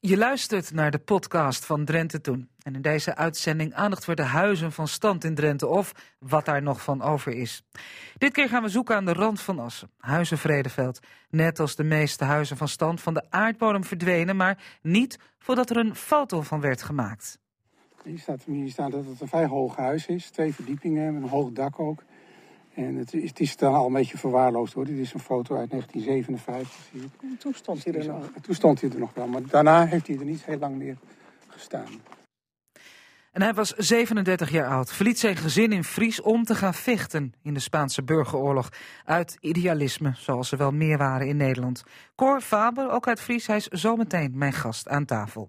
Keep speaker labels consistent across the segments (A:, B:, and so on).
A: Je luistert naar de podcast van Drenthe Toen. En in deze uitzending aandacht voor de huizen van stand in Drenthe of wat daar nog van over is. Dit keer gaan we zoeken aan de rand van Assen, Huizen Vredeveld. Net als de meeste huizen van stand van de aardbodem verdwenen, maar niet voordat er een foto van werd gemaakt.
B: Hier staat, hier staat dat het een vrij hoog huis is, twee verdiepingen een hoog dak ook. En het is, het is dan al een beetje verwaarloosd hoor. Dit is een foto uit 1957. Zie je.
C: Toen stond hij er nog.
B: Toen stond hij er nog wel, maar daarna heeft hij er niet heel lang meer gestaan.
A: En hij was 37 jaar oud, verliet zijn gezin in Fries om te gaan vechten in de Spaanse burgeroorlog. Uit idealisme, zoals er wel meer waren in Nederland. Cor Faber, ook uit Fries, hij is zometeen mijn gast aan tafel.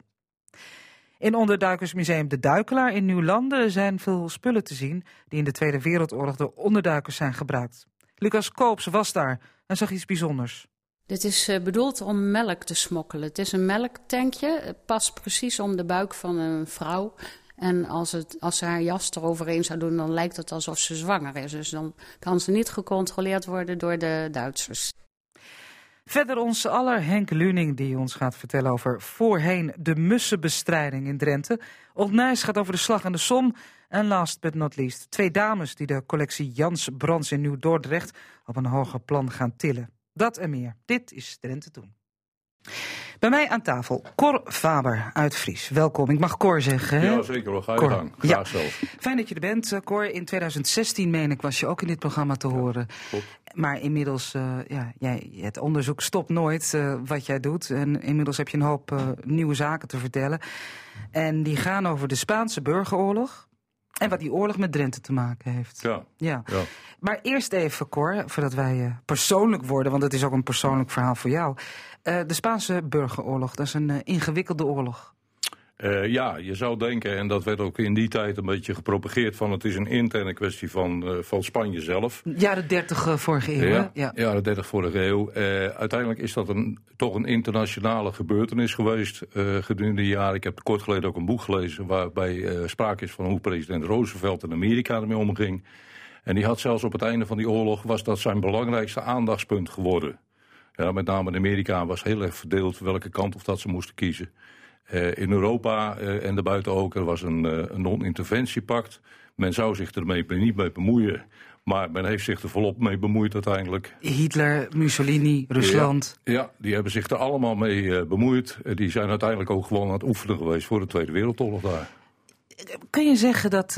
A: In Onderduikersmuseum De Duikelaar in Nieuwlanden zijn veel spullen te zien die in de Tweede Wereldoorlog door onderduikers zijn gebruikt. Lucas Koops was daar en zag iets bijzonders.
C: Dit is eh, bedoeld om melk te smokkelen. Het is een melktankje. Het past precies om de buik van een vrouw. En als, het, als ze haar jas eroverheen zou doen, dan lijkt het alsof ze zwanger is. Dus dan kan ze niet gecontroleerd worden door de Duitsers.
A: Verder onze aller Henk Luning die ons gaat vertellen over voorheen de mussenbestrijding in Drenthe. Old Nijs gaat over de slag en de som. En last but not least, twee dames die de collectie Jans Brands in Nieuw-Dordrecht op een hoger plan gaan tillen. Dat en meer. Dit is Drenthe Toen. Bij mij aan tafel Cor Faber uit Fries. Welkom. Ik mag Cor zeggen.
D: Ja, zeker wel. Ga je gang. Graag
A: ja. zelf. Fijn dat je er bent, uh, Cor. In 2016, meen ik, was je ook in dit programma te horen. Maar inmiddels, uh, ja, jij, het onderzoek stopt nooit uh, wat jij doet. En inmiddels heb je een hoop nieuwe zaken te vertellen. En die gaan over de Spaanse burgeroorlog. En wat die oorlog met Drenthe te maken heeft.
D: Ja. ja. ja.
A: Maar eerst even, Cor, voordat wij persoonlijk worden... want het is ook een persoonlijk verhaal voor jou. Uh, de Spaanse burgeroorlog, dat is een uh, ingewikkelde oorlog.
D: Uh, ja, je zou denken, en dat werd ook in die tijd een beetje gepropageerd... van het is een interne kwestie van, van Spanje zelf.
A: Jaren 30 vorige eeuw,
D: ja, ja. Jaren 30 vorige eeuw. uiteindelijk is dat een, toch een internationale gebeurtenis geweest gedurende de jaren. Ik heb kort geleden ook een boek gelezen... waarbij sprake is van hoe president Roosevelt in Amerika ermee omging. En die had zelfs op het einde van die oorlog... was dat zijn belangrijkste aandachtspunt geworden... Ja, met name in Amerika was heel erg verdeeld welke kant of dat ze moesten kiezen. Uh, in Europa uh, en daarbuiten ook, er was een, uh, non-interventiepact. Men zou zich ermee niet mee bemoeien. Maar men heeft zich er volop mee bemoeid uiteindelijk.
A: Hitler, Mussolini, Rusland.
D: Ja, ja die hebben zich er allemaal mee bemoeid. die zijn uiteindelijk ook gewoon aan het oefenen geweest voor de Tweede Wereldoorlog daar.
A: Kun je zeggen dat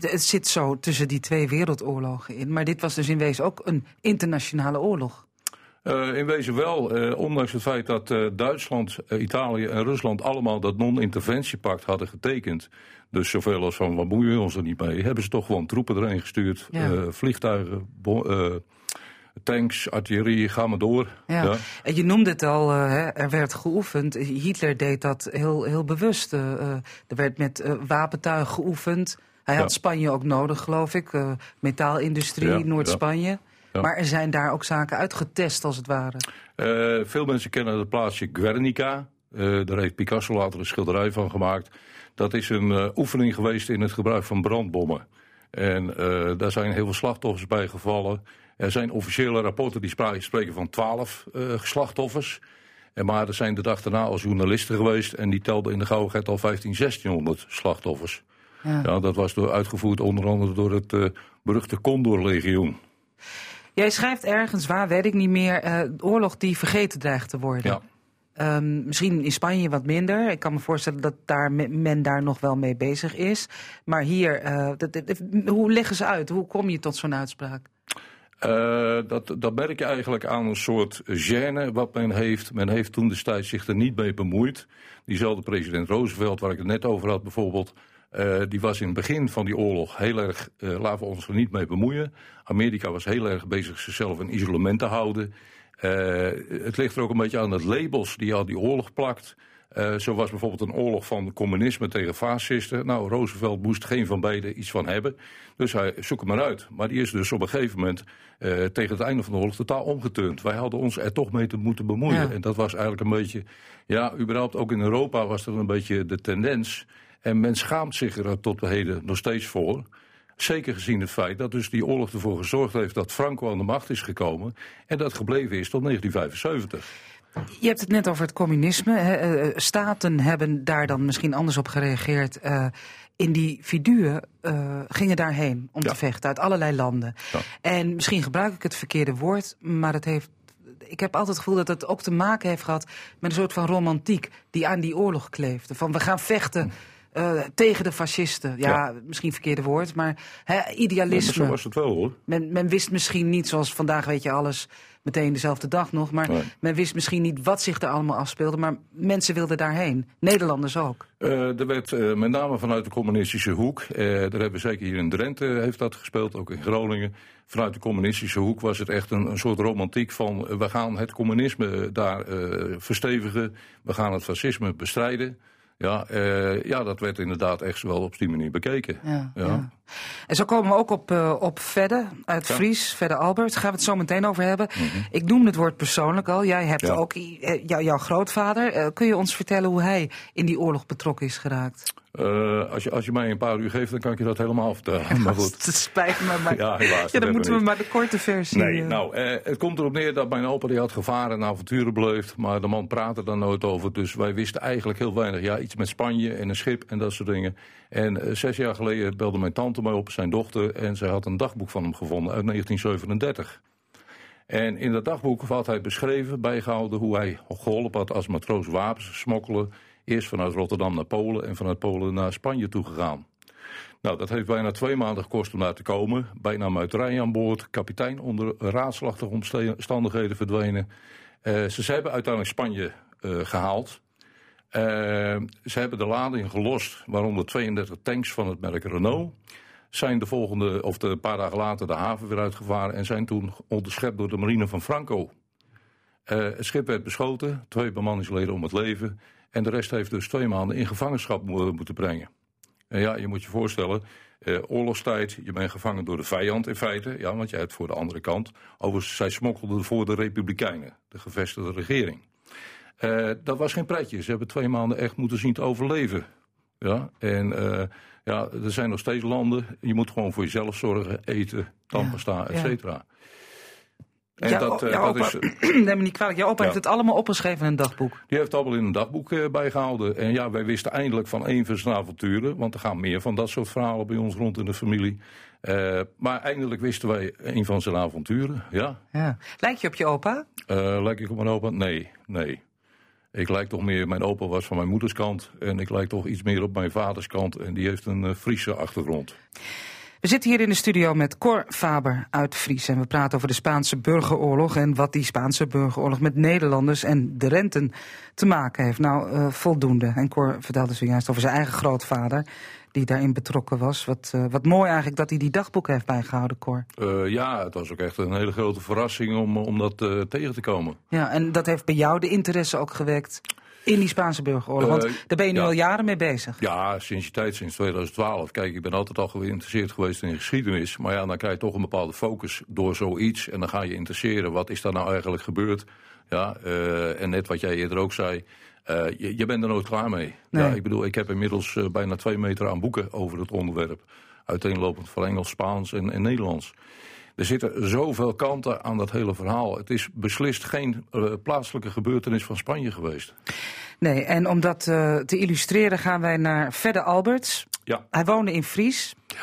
A: het zit zo tussen die twee wereldoorlogen in, maar dit was dus in wezen ook een internationale oorlog?
D: Uh, in wezen wel, uh, ondanks het feit dat uh, Duitsland, Italië en Rusland allemaal dat non-interventiepact hadden getekend. Dus zoveel als van, wat boeien we ons er niet mee, hebben ze toch gewoon troepen erheen gestuurd. Ja. vliegtuigen, tanks, artillerie, ga maar door.
A: Ja. ja. En je noemde het al, hè, er werd geoefend. Hitler deed dat heel, heel bewust. er werd met wapentuig geoefend. Hij had Spanje ook nodig, geloof ik. metaalindustrie, Noord-Spanje. Maar er zijn daar ook zaken uitgetest, als het ware.
D: Uh, veel mensen kennen het plaatsje Guernica. Uh, daar heeft Picasso later een schilderij van gemaakt. Dat is een uh, oefening geweest in het gebruik van brandbommen. En daar zijn heel veel slachtoffers bij gevallen. Er zijn officiële rapporten die spreken van twaalf slachtoffers. En maar er zijn de dag daarna al journalisten geweest... en die telden in de gauwigheid al 15, 1600 slachtoffers. Ja. ja dat was door, uitgevoerd onder andere door het beruchte Condor-legioen.
A: Jij schrijft ergens, waar weet ik niet meer, uh, oorlog die vergeten dreigt te worden.
D: Ja.
A: Um, misschien in Spanje wat minder. Ik kan me voorstellen dat daar men daar nog wel mee bezig is. Maar hier, uh, dat, dat, hoe leggen ze uit? Hoe kom je tot zo'n uitspraak?
D: Uh, dat, dat merk je eigenlijk aan een soort gêne wat men heeft. Men heeft toen destijds zich er niet mee bemoeid. Diezelfde president Roosevelt, waar ik het net over had bijvoorbeeld... Uh, die was in het begin van die oorlog heel erg, uh, laten we ons er niet mee bemoeien. Amerika was heel erg bezig zichzelf in isolement te houden. Uh, het ligt er ook een beetje aan de labels die al die oorlog plakt. zo was bijvoorbeeld een oorlog van communisme tegen fascisten. Nou, Roosevelt moest geen van beide iets van hebben. Dus hij zoek hem maar uit. Maar die is dus op een gegeven moment tegen het einde van de oorlog totaal omgeturnd. Wij hadden ons er toch mee te moeten bemoeien. Ja. En dat was eigenlijk een beetje, ja, überhaupt ook in Europa was er een beetje de tendens en men schaamt zich er tot de heden nog steeds voor. Zeker gezien het feit dat dus die oorlog ervoor gezorgd heeft dat Franco aan de macht is gekomen. En dat gebleven is tot 1975.
A: Je hebt het net over het communisme. Hè. Eh, staten hebben daar dan misschien anders op gereageerd. Uh, individuen uh, gingen daarheen om te vechten uit allerlei landen. Ja. En misschien gebruik ik het verkeerde woord, maar het heeft ik heb altijd het gevoel dat het ook te maken heeft gehad met een soort van romantiek die aan die oorlog kleefde. Van we gaan vechten. Uh, tegen de fascisten. Ja, ja, misschien verkeerde woord, maar hè, idealisme.
D: Ja, zo was het wel hoor.
A: Men, men, wist misschien niet, zoals vandaag weet je alles meteen dezelfde dag nog. Maar men wist misschien niet wat zich er allemaal afspeelde. Maar mensen wilden daarheen. Nederlanders ook.
D: Uh, er werd uh, met name vanuit de communistische hoek. Daar hebben we zeker hier in Drenthe heeft dat gespeeld, ook in Groningen. Vanuit de communistische hoek was het echt een, een soort romantiek van... we gaan het communisme daar verstevigen. We gaan het fascisme bestrijden. Ja, uh, ja, dat werd inderdaad echt wel op die manier bekeken. Ja, ja.
A: En zo komen we ook op, uh, op Vedde uit Fries, Vedde Albert. Daar gaan we het zo meteen over hebben. Mm -hmm. Ik noem het woord persoonlijk al. Jij hebt ook uh, jouw grootvader. kun je ons vertellen hoe hij in die oorlog betrokken is geraakt?
D: Uh, als, je, als je mij een paar uur geeft, dan kan ik je dat helemaal vertellen. Maar goed.
A: Het spijt me, maar ja, helaas, ja, dan moeten we maar de korte versie.
D: Nee, uh... nou, uh, het komt erop neer dat mijn opa die had gevaren en avonturen beleefd, maar de man praatte daar nooit over. Dus wij wisten eigenlijk heel weinig. Ja, iets met Spanje en een schip en dat soort dingen. En zes jaar geleden belde mijn tante mij op, zijn dochter, en zij had een dagboek van hem gevonden uit 1937. En in dat dagboek had hij beschreven, bijgehouden, hoe hij geholpen had als matroos wapens smokkelen Eerst vanuit Rotterdam naar Polen en vanuit Polen naar Spanje toegegaan. Nou, dat heeft bijna twee maanden gekost om daar te komen. Bijna muiterij aan boord. Kapitein onder raadslachtige omstandigheden verdwenen. Uh, ze hebben uiteindelijk Spanje uh, gehaald. Uh, ze hebben de lading gelost, waaronder 32 tanks van het merk Renault. Zijn de volgende, of de paar dagen later, de haven weer uitgevaren en zijn toen onderschept door de marine van Franco. het schip werd beschoten, twee bemanningsleden om het leven. En de rest heeft dus twee maanden in gevangenschap moeten brengen. En ja, je moet je voorstellen, eh, oorlogstijd, je bent gevangen door de vijand in feite. Ja, want jij hebt voor de andere kant. Overigens, zij smokkelden voor de Republikeinen, de gevestigde regering. Eh, dat was geen pretje. Ze hebben twee maanden echt moeten zien te overleven. Ja, en uh, ja, er zijn nog steeds landen. Je moet gewoon voor jezelf zorgen, eten, tandpasta, ja, et cetera.
A: En ja, dat, uh, dat opa, is, neem me niet kwalijk, jouw opa ja. heeft het allemaal opgeschreven in een dagboek.
D: Die heeft het allemaal in een dagboek uh, bijgehouden. En ja, wij wisten eindelijk van één van zijn avonturen. Want er gaan meer van dat soort verhalen bij ons rond in de familie. Uh, maar eindelijk wisten wij een van zijn avonturen, ja.
A: ja. Lijk je op je opa?
D: lijk ik op mijn opa? Nee, nee. Ik lijk toch meer, mijn opa was van mijn moeders kant. En ik lijk toch iets meer op mijn vaders kant. En die heeft een Friese achtergrond.
A: We zitten hier in de studio met Cor Faber uit Fries. En we praten over de Spaanse burgeroorlog. En wat die Spaanse burgeroorlog met Nederlanders en de renten te maken heeft. Nou, uh, voldoende. En Cor vertelde zojuist over zijn eigen grootvader. Die daarin betrokken was. Wat, uh, wat mooi eigenlijk dat hij die dagboek heeft bijgehouden, Cor.
D: Uh, ja, het was ook echt een hele grote verrassing om, om dat tegen te komen.
A: Ja, en dat heeft bij jou de interesse ook gewekt in die Spaanse burgeroorlog? Want uh, daar ben je nu ja. al jaren mee bezig.
D: Ja, sinds je tijd, sinds 2012. Kijk, ik ben altijd al geïnteresseerd geweest in geschiedenis. Maar ja, dan krijg je toch een bepaalde focus door zoiets. En dan ga je interesseren, wat is daar nou eigenlijk gebeurd? Ja, uh, en net wat jij eerder ook zei. Uh, je, je, bent er nooit klaar mee. Nee. Ja, ik bedoel, ik heb inmiddels bijna twee meter aan boeken over het onderwerp. Uiteenlopend van Engels, Spaans en, en Nederlands. Er zitten zoveel kanten aan dat hele verhaal. Het is beslist geen uh, plaatselijke gebeurtenis van Spanje geweest.
A: Nee, en om dat uh, te illustreren gaan wij naar Fedde Alberts.
D: Ja.
A: Hij woonde in Fries.
D: Ja.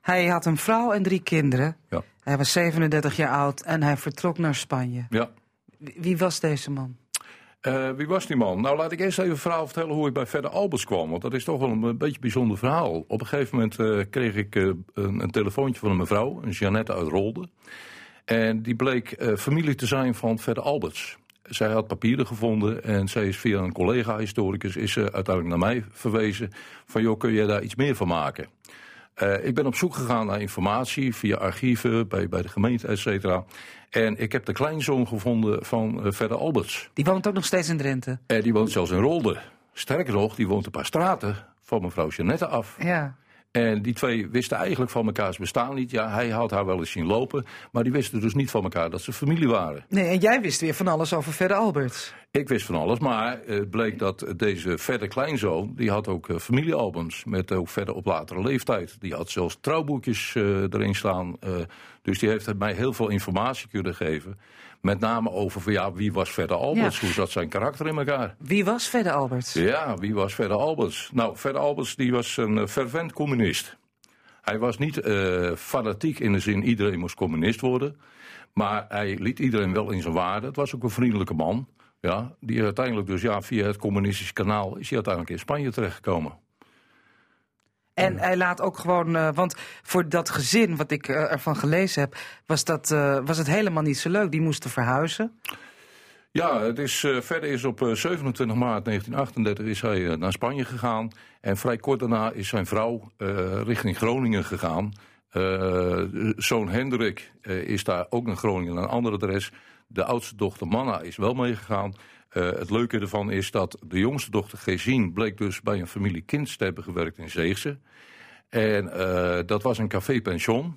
A: Hij had een vrouw en drie kinderen.
D: Ja.
A: Hij was 37 jaar oud en hij vertrok naar Spanje.
D: Ja.
A: Wie was deze man?
D: Uh, wie was die man? Nou, laat ik eerst even een verhaal vertellen hoe ik bij Verder Albers kwam. Want dat is toch wel een, een beetje bijzonder verhaal. Op een gegeven moment uh, kreeg ik uh, een, een, telefoontje van een mevrouw, een Jeannette uit Rolde. En die bleek familie te zijn van Verder Alberts. Zij had papieren gevonden en zij is via een collega-historicus is ze uiteindelijk naar mij verwezen. Van joh, kun je daar iets meer van maken? Ik ben op zoek gegaan naar informatie via archieven, bij, bij de gemeente, et cetera. En ik heb de kleinzoon gevonden van uh, Verder Alberts.
A: Die woont ook nog steeds in Drenthe?
D: Uh, die woont zelfs in Rolde. Sterker nog, die woont een paar straten van mevrouw Jeannette af.
A: Ja.
D: En die twee wisten eigenlijk van elkaars bestaan niet. Ja, hij had haar wel eens zien lopen, maar die wisten dus niet van elkaar dat ze familie waren.
A: Nee, en jij wist weer van alles over Verder Alberts.
D: Ik wist van alles, maar het bleek dat deze verder kleinzoon... die had ook familiealbums met ook verder op latere leeftijd. Die had zelfs trouwboekjes uh, erin staan. Uh, dus die heeft mij heel veel informatie kunnen geven. Met name over van, ja, wie was Verder Alberts? Hoe zat zijn karakter in elkaar?
A: Wie was Verder Alberts?
D: Ja, wie was Verder Alberts? Nou, Verder Alberts die was een uh, fervent communist. Hij was niet uh, fanatiek in de zin iedereen moest communist worden. Maar hij liet iedereen wel in zijn waarde. Het was ook een vriendelijke man. Ja, die uiteindelijk dus ja, via het communistische kanaal is hij uiteindelijk in Spanje terechtgekomen.
A: En hij laat ook gewoon, uh, want voor dat gezin wat ik uh, ervan gelezen heb, was, dat, uh, was het helemaal niet zo leuk. Die moesten verhuizen.
D: Ja, het is, verder is op 27 maart 1938 is hij naar Spanje gegaan. En vrij kort daarna is zijn vrouw richting Groningen gegaan. zoon Hendrik is daar ook naar Groningen, naar een ander adres. De oudste dochter Manna is wel meegegaan. Uh, het leuke ervan is dat de jongste dochter Gezien bleek dus bij een familie Kinds te hebben gewerkt in Zeegse. En uh, dat was een café-pension.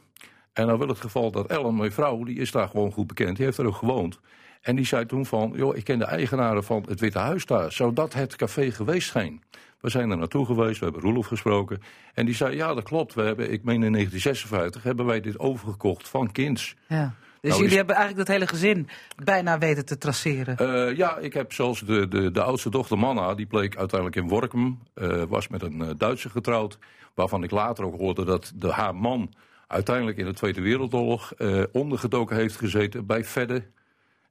D: En dan wil het geval dat Ellen, mijn vrouw, die is daar gewoon goed bekend. Die heeft er ook gewoond. En die zei toen van, joh, ik ken de eigenaren van het Witte Huis daar. Zou dat het café geweest zijn? We zijn er naartoe geweest, we hebben Roelof gesproken. En die zei, ja, dat klopt. We hebben, ik meen in 1956, hebben wij dit overgekocht van Kinds.
A: Ja. Dus nou, jullie hebben eigenlijk dat hele gezin bijna weten te traceren?
D: Uh, ja, ik heb zelfs de, de, de oudste dochter Manna, die bleek uiteindelijk in Workum, uh, was met een uh, Duitser getrouwd. Waarvan ik later ook hoorde dat de, haar man uiteindelijk in de Tweede Wereldoorlog ondergedoken heeft gezeten bij Vedde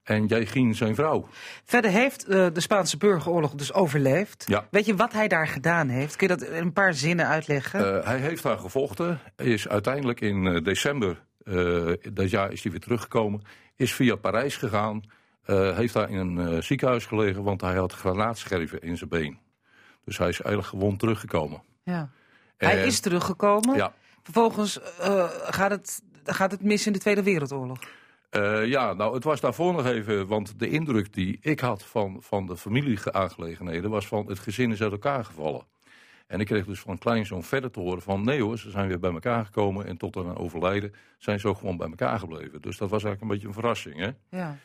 D: en jij ging zijn vrouw.
A: Verder heeft uh, de Spaanse burgeroorlog dus overleefd.
D: Ja.
A: Weet je wat hij daar gedaan heeft? Kun je dat in een paar zinnen uitleggen?
D: Uh, hij heeft daar gevochten. Is uiteindelijk in uh, december dat jaar is hij weer teruggekomen. Is via Parijs gegaan. heeft daar in een ziekenhuis gelegen, want hij had granaatscherven in zijn been. Dus hij is eigenlijk gewond teruggekomen.
A: Ja. hij is teruggekomen.
D: Ja.
A: Vervolgens gaat, het, gaat het mis in de Tweede Wereldoorlog.
D: Uh, ja, nou, het was daarvoor nog even, want de indruk die ik had van, van de familieaangelegenheden was van het gezin is uit elkaar gevallen. En ik kreeg dus van kleinzoon verder te horen van nee hoor, ze zijn weer bij elkaar gekomen en tot aan overlijden zijn ze ook gewoon bij elkaar gebleven. Dus dat was eigenlijk een beetje een verrassing. Hè?
A: Ja.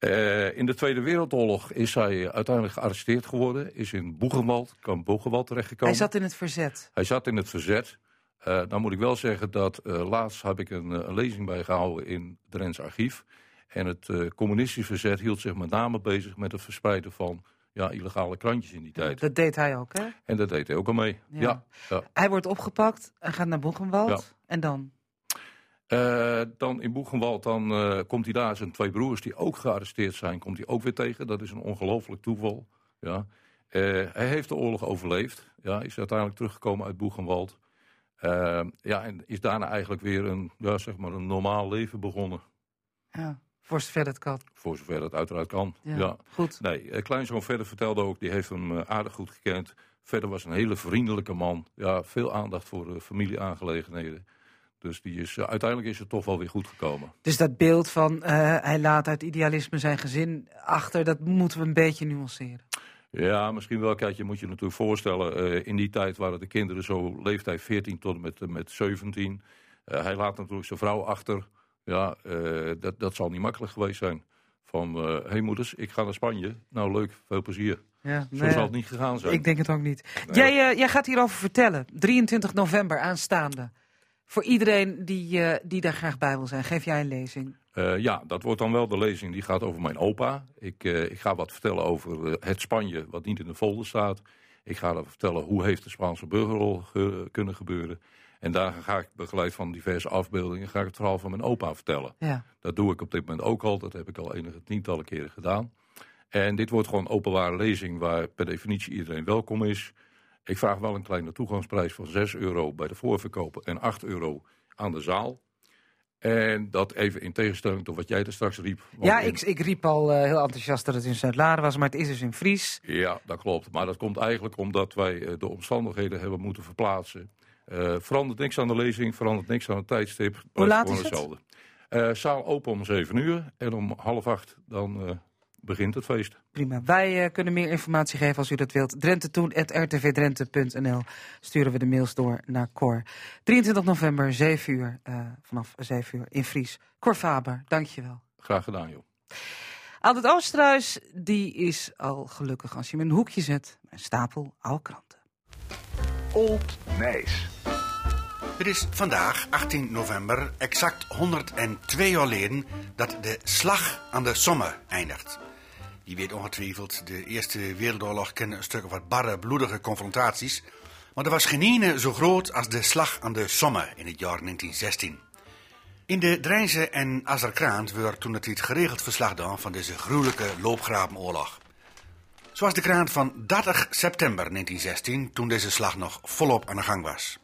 D: Uh, in de Tweede Wereldoorlog is hij uiteindelijk gearresteerd geworden, is in Boegenwald, kan Boegenwald terechtgekomen.
A: Hij zat in het verzet.
D: Hij zat in het verzet. Uh, dan moet ik wel zeggen dat uh, laatst heb ik een, een lezing bijgehouden in Drents archief. En het communistisch verzet hield zich met name bezig met het verspreiden van ja, illegale krantjes in die tijd.
A: Dat deed hij ook, hè?
D: En dat deed hij ook al mee, ja. ja, ja.
A: Hij wordt opgepakt en gaat naar Boegenwald. En dan?
D: dan in Boegenwald dan, komt hij daar zijn twee broers die ook gearresteerd zijn, komt hij ook weer tegen. Dat is een ongelooflijk toeval. Ja. hij heeft de oorlog overleefd. Ja, is uiteindelijk teruggekomen uit Boegenwald. Ja, en is daarna eigenlijk weer een, ja, zeg maar een normaal leven begonnen.
A: Ja, voor zover het kan.
D: Voor zover het uiteraard kan, ja. ja.
A: Goed.
D: Nee, kleinzoon Verder vertelde ook, die heeft hem uh, aardig goed gekend. Verder was een hele vriendelijke man. Ja, veel aandacht voor uh, familieaangelegenheden. Dus die is, uiteindelijk is het toch wel weer goed gekomen.
A: Dus dat beeld van hij laat uit idealisme zijn gezin achter, dat moeten we een beetje nuanceren.
D: Ja, misschien wel. Kijk, je moet je natuurlijk voorstellen, uh, in die tijd waren de kinderen zo leeftijd 14 tot en met, met 17. Uh, hij laat natuurlijk zijn vrouw achter. Ja, dat, dat zal niet makkelijk geweest zijn. Van, hé hey moeders, ik ga naar Spanje. Nou leuk, veel plezier.
A: Ja,
D: zo zal het niet gegaan zijn.
A: Ik denk het ook niet. Nee. Jij, jij gaat hierover vertellen. 23 november aanstaande. Voor iedereen die, die daar graag bij wil zijn, geef jij een lezing.
D: Uh, ja, dat wordt dan wel de lezing die gaat over mijn opa. Ik, uh, ik ga wat vertellen over uh, het Spanje wat niet in de folder staat. Ik ga vertellen hoe heeft de Spaanse burgerrol ge kunnen gebeuren. En daar ga ik begeleid van diverse afbeeldingen ga ik het verhaal van mijn opa vertellen.
A: Ja.
D: Dat doe ik op dit moment ook al. Dat heb ik al enige tientallen keren gedaan. En dit wordt gewoon openbare lezing waar per definitie iedereen welkom is. Ik vraag wel een kleine toegangsprijs van 6 euro bij de voorverkoper en 8 euro aan de zaal. En dat even in tegenstelling tot wat jij er straks riep.
A: Ja, in... ik, ik, riep al uh, heel enthousiast dat het in Zuid-Laren was, maar het is dus in Fries.
D: Ja, dat klopt. Maar dat komt eigenlijk omdat wij uh, de omstandigheden hebben moeten verplaatsen. Uh, verandert niks aan de lezing, verandert niks aan het tijdstip.
A: Hoe laat is hetzelfde.
D: het? zaal open om 7 uur en om half acht dan begint het feest.
A: Prima. Wij uh, kunnen meer informatie geven als u dat wilt. Drentetoen.rtvdrenthe.nl sturen we de mails door naar Cor. 23 november, 7 uur, uh, vanaf 7 uur in Fries. Cor Faber, dankjewel.
D: Graag gedaan, joh.
A: Albert Oosterhuis, die is al gelukkig als je hem in een hoekje zet. Een stapel oude kranten.
E: Old Nijs. Het is vandaag, 18 november, exact 102 jaar geleden dat de Slag aan de Somme eindigt. Je weet ongetwijfeld, de Eerste Wereldoorlog kende een stuk wat barre, bloedige confrontaties. Maar er was geen ene zo groot als de Slag aan de Somme in het jaar 1916. In de Drijnse en Azerkraant werd toen het geregeld verslag gedaan van deze gruwelijke loopgravenoorlog. Zoals de kraan van 30 september 1916, toen deze slag nog volop aan de gang was.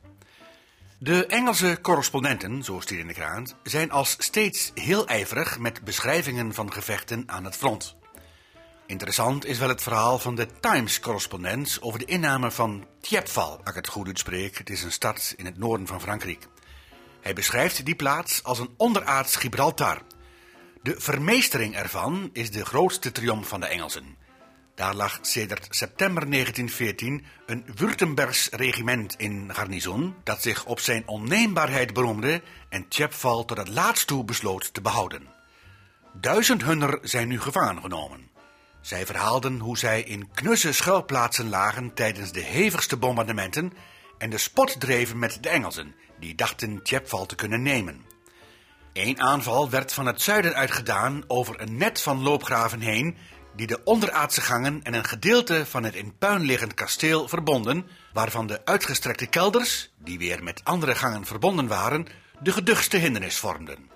E: De Engelse correspondenten, zo staat in de krant, zijn als steeds heel ijverig met beschrijvingen van gevechten aan het front. Interessant is wel het verhaal van de Times-correspondent over de inname van Thiepval, als ik het goed uitspreek. Het is een stad in het noorden van Frankrijk. Hij beschrijft die plaats als een onderaards Gibraltar. De vermeestering ervan is de grootste triomf van de Engelsen. Daar lag sedert september 1914 een Württembergs regiment in garnizoen dat zich op zijn onneembaarheid beroemde en Tjepval tot het laatst toe besloot te behouden. Duizend hunner zijn nu gevangen genomen. Zij verhaalden hoe zij in knusse schuilplaatsen lagen tijdens de hevigste bombardementen en de spot dreven met de Engelsen, die dachten Tjepval te kunnen nemen. Eén aanval werd van het zuiden uit gedaan over een net van loopgraven heen die de onderaardse gangen en een gedeelte van het in puin liggend kasteel verbonden, waarvan de uitgestrekte kelders, die weer met andere gangen verbonden waren, de geduchtste hindernis vormden.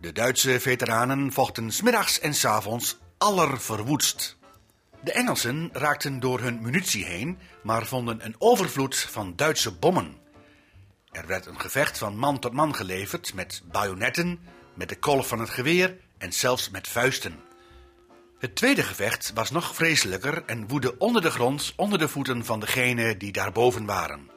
E: De Duitse veteranen vochten smiddags en s avonds allerverwoedst. De Engelsen raakten door hun munitie heen, maar vonden een overvloed van Duitse bommen. Er werd een gevecht van man tot man geleverd met bajonetten, met de kolf van het geweer en zelfs met vuisten. Het tweede gevecht was nog vreselijker en woedde onder de grond, onder de voeten van degenen die daarboven waren.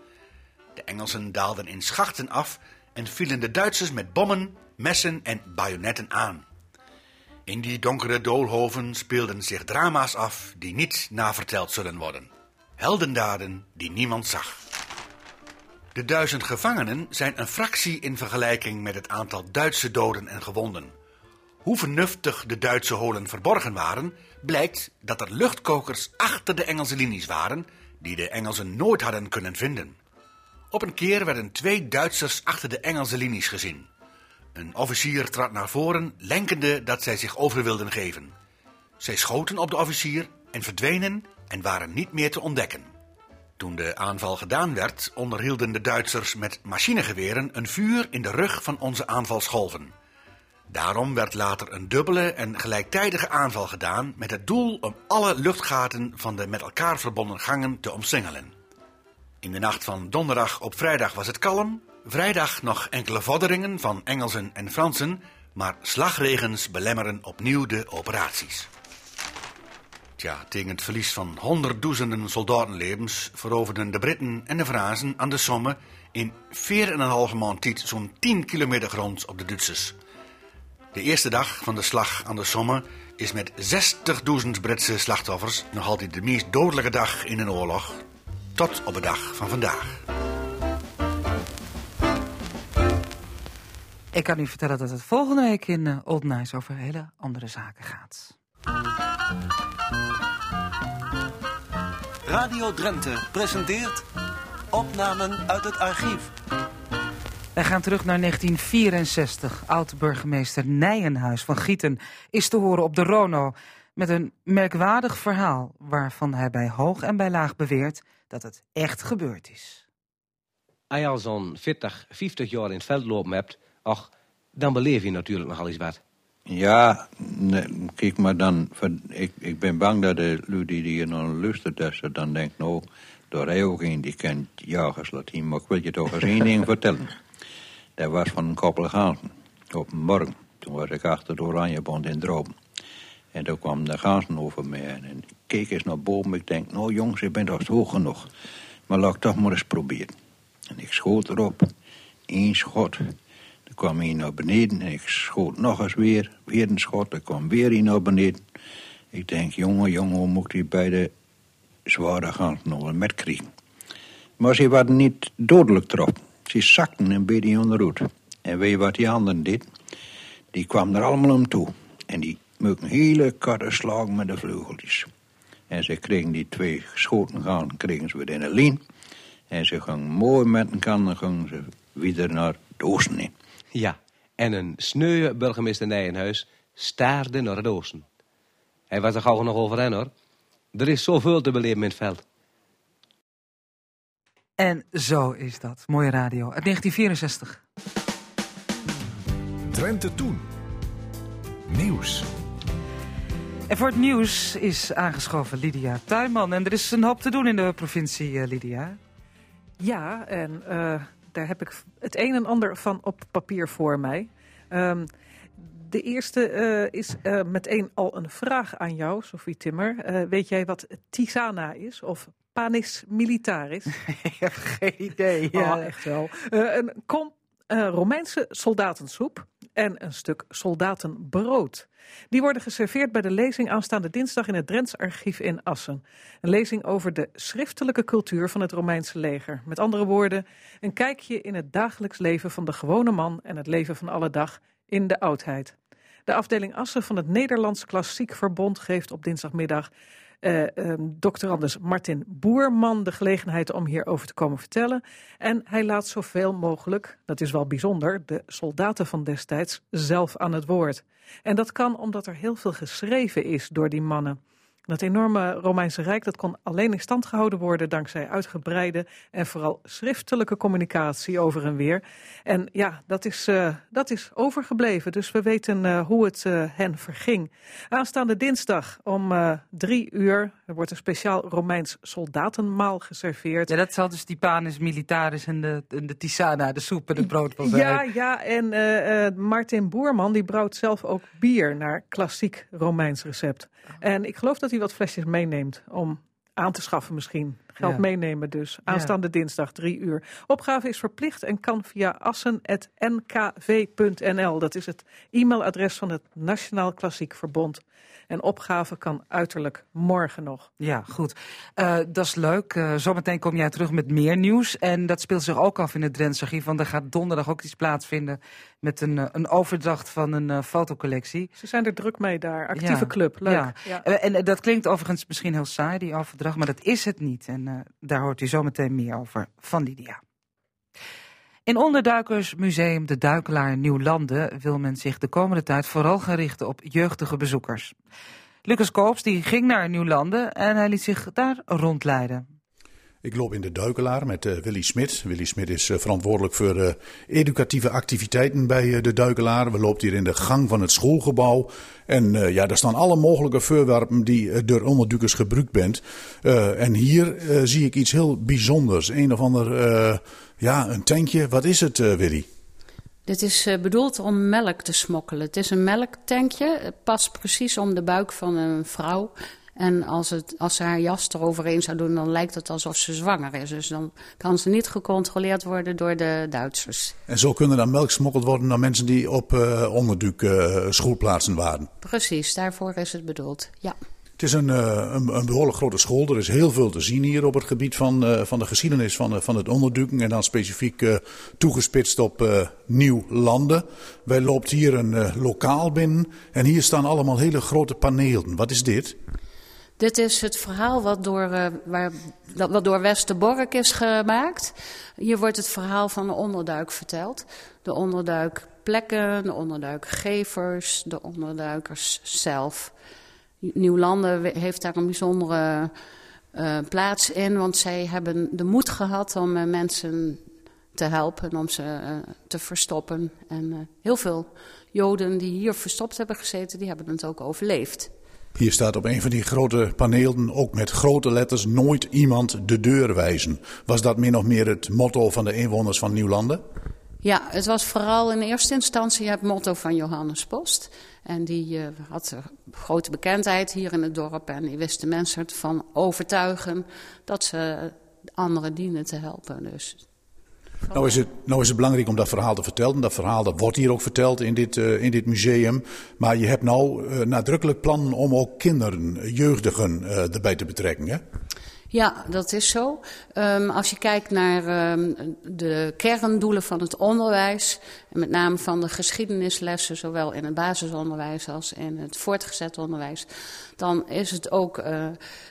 E: De Engelsen daalden in schachten af en vielen de Duitsers met bommen, messen en bajonetten aan. In die donkere doolhoven speelden zich drama's af die niet naverteld zullen worden. Heldendaden die niemand zag. De duizend gevangenen zijn een fractie in vergelijking met het aantal Duitse doden en gewonden. Hoe vernuftig de Duitse holen verborgen waren, blijkt dat er luchtkokers achter de Engelse linies waren, die de Engelsen nooit hadden kunnen vinden. Op een keer werden twee Duitsers achter de Engelse linies gezien. Een officier trad naar voren, lenkende dat zij zich over wilden geven. Zij schoten op de officier en verdwenen en waren niet meer te ontdekken. Toen de aanval gedaan werd, onderhielden de Duitsers met machinegeweren een vuur in de rug van onze aanvalsgolven. Daarom werd later een dubbele en gelijktijdige aanval gedaan met het doel om alle luchtgaten van de met elkaar verbonden gangen te omsingelen. In de nacht van donderdag op vrijdag was het kalm, vrijdag nog enkele vorderingen van Engelsen en Fransen, maar slagregens belemmeren opnieuw de operaties. Tja, tegen het verlies van honderdduizenden soldatenlevens veroverden de Britten en de Fransen aan de Somme in 4,5 maand tijd zo'n 10 kilometer grond op de Duitsers. De eerste dag van de slag aan de Somme is met 60.000 Britse slachtoffers nog altijd de meest dodelijke dag in een oorlog. Tot op de dag van vandaag.
A: Ik kan u vertellen dat het volgende week in uh, Old Nice over hele andere zaken gaat.
F: Radio Drenthe presenteert opnamen uit het archief.
A: Wij gaan terug naar 1964. Oud-burgemeester Nijenhuis van Gieten is te horen op de Rono... met een merkwaardig verhaal waarvan hij bij hoog en bij laag beweert... dat het echt gebeurd is.
G: Als je al zo'n 40, 50 jaar in het veld lopen hebt... ach, dan beleef je natuurlijk nogal eens wat.
H: Ja, nee, kijk maar dan... Ik, ik ben bang dat de lui die hier nog luistert... dat ze dan denkt, nou, door hij ook een die kent jagers Latijn... maar ik wil je toch eens één ding vertellen... Dat was van een koppel ganzen. Op een morgen. Toen was ik achter de Oranjebond in Droom. En toen kwam de ganzen over mij en ik keek eens naar boven. Ik denk, nou jongens, ik ben toch hoog genoeg. Maar laat ik toch maar eens proberen. En ik schoot erop. Eén schot. Dan kwam hij naar beneden en ik schoot nog eens weer. Weer een schot, dan kwam weer een naar beneden. Ik denk, jongen, jongen, hoe moet ik bij de zware ganzen nog met krijgen? Maar ze waren niet dodelijk erop. Ze zakten een beetje onderuit. En weet je wat die anderen deed? Die kwamen er allemaal om toe. En die een hele karre slag met de vleugeltjes. En ze kregen die twee schoten gaan, kregen ze weer in een lijn. En ze gingen mooi met een kan, gingen ze weer naar het oosten in.
G: Ja, en een sneuwe burgemeester Nijenhuis staarde naar het oosten. Hij was er gauw nog over hen, hoor. Er is zoveel te beleven in het veld.
A: En zo is dat. Mooie radio. Uit 1964.
I: Drenthe Toen. Nieuws.
A: En voor het nieuws is aangeschoven Lydia Tuinman. En er is een hoop te doen in de provincie, uh, Lydia.
J: Ja, en uh, daar heb ik het een en ander van op papier voor mij. Um, de eerste uh, is uh, meteen al een vraag aan jou, Sophie Timmer. Uh, weet jij wat Tisana is of Panis Militaris?
A: ik heb geen idee. Ja,
J: oh, echt wel. een kom Romeinse soldatensoep en een stuk soldatenbrood. Die worden geserveerd bij de lezing aanstaande dinsdag in het Drents Archief in Assen. Een lezing over de schriftelijke cultuur van het Romeinse leger. Met andere woorden, een kijkje in het dagelijks leven van de gewone man en het leven van alle dag in de oudheid. De afdeling Assen van het Nederlands Klassiek Verbond geeft op dinsdagmiddag uh, um, doctorandus Martin Boerman de gelegenheid om hierover te komen vertellen. En hij laat zoveel mogelijk, dat is wel bijzonder, de soldaten van destijds zelf aan het woord. En dat kan omdat er heel veel geschreven is door die mannen. Dat enorme Romeinse Rijk dat kon alleen in stand gehouden worden dankzij uitgebreide en vooral schriftelijke communicatie over en weer. En ja, dat is, uh, dat is overgebleven, dus we weten uh, hoe het uh, hen verging. Aanstaande dinsdag om drie uur er wordt een speciaal Romeins soldatenmaal geserveerd.
A: Ja, dat zal dus die panis militaris en de, en de tisana, de soep en het brood wel
J: Ja, ja, en Martin Boerman die brouwt zelf ook bier naar klassiek Romeins recept. En ik geloof dat hij wat flesjes meeneemt om aan te schaffen misschien. Geld ja. meenemen dus. Aanstaande ja. dinsdag, drie uur. Opgave is verplicht en kan via assen.nkv.nl. Dat is het e-mailadres van het Nationaal Klassiek Verbond. En opgave kan uiterlijk morgen nog.
A: Ja, goed. Uh, dat is leuk. Uh, zometeen kom jij terug met meer nieuws. En dat speelt zich ook af in het Drentse Archief. Want er gaat donderdag ook iets plaatsvinden met een, een overdracht van een fotocollectie.
J: Ze zijn er druk mee daar. Actieve ja. club. Leuk.
A: En dat klinkt overigens misschien heel saai, die overdracht. Maar dat is het niet. En daar hoort u zometeen meer over van Lydia. In Onderduikersmuseum De Duikelaar Nieuwlanden wil men zich de komende tijd vooral gaan richten op jeugdige bezoekers. Lucas Koops die ging naar Nieuwlanden en hij liet zich daar rondleiden.
K: Ik loop in de Duikelaar met uh, Willy Smit. Willy Smit is uh, verantwoordelijk voor uh, educatieve activiteiten bij de Duikelaar. We lopen hier in de gang van het schoolgebouw. En ja, daar staan alle mogelijke voorwerpen die door onderduikers gebruikt bent. en hier zie ik iets heel bijzonders. Een of ander, ja, een tankje. Wat is het, Willy?
C: Dit is bedoeld om melk te smokkelen. Het is een melktankje. Het past precies om de buik van een vrouw. En als, het, als ze haar jas eroverheen zou doen, dan lijkt het alsof ze zwanger is. Dus dan kan ze niet gecontroleerd worden door de Duitsers.
K: En zo kunnen dan melk gesmokkeld worden naar mensen die op uh, onderduik uh, schoolplaatsen waren?
C: Precies, daarvoor is het bedoeld, ja.
K: Het is een, een, een, behoorlijk grote school. Er is heel veel te zien hier op het gebied van, van de geschiedenis van, van het onderduiken. En dan specifiek uh, toegespitst op uh, nieuw landen. Wij loopt hier een lokaal binnen. En hier staan allemaal hele grote panelen. Wat is dit?
C: Dit is het verhaal wat door, waar, wat door Westerbork is gemaakt. Hier wordt het verhaal van de onderduik verteld. De onderduikplekken, de onderduikgevers, de onderduikers zelf. Nieuwlanden heeft daar een bijzondere uh, plaats in, want zij hebben de moed gehad om uh, mensen te helpen, om ze te verstoppen. En heel veel Joden die hier verstopt hebben gezeten, die hebben het ook overleefd.
K: Hier staat op een van die grote panelen, ook met grote letters, nooit iemand de deur wijzen. Was dat min of meer het motto van de inwoners van Nieuwlanden?
C: Ja, het was vooral in eerste instantie het motto van Johannes Post. En die uh, had grote bekendheid hier in het dorp. En die wist de mensen ervan overtuigen dat ze anderen dienen te helpen. Dus
K: nou is, het, nou is het belangrijk om dat verhaal te vertellen. Dat verhaal dat wordt hier ook verteld in dit, uh, in dit museum. Maar je hebt nou uh, nadrukkelijk plannen om ook kinderen, jeugdigen uh, erbij te betrekken. Hè?
C: Ja, dat is zo. Um, als je kijkt naar um, de kerndoelen van het onderwijs, en met name van de geschiedenislessen, zowel in het basisonderwijs als in het voortgezet onderwijs, dan is het ook uh,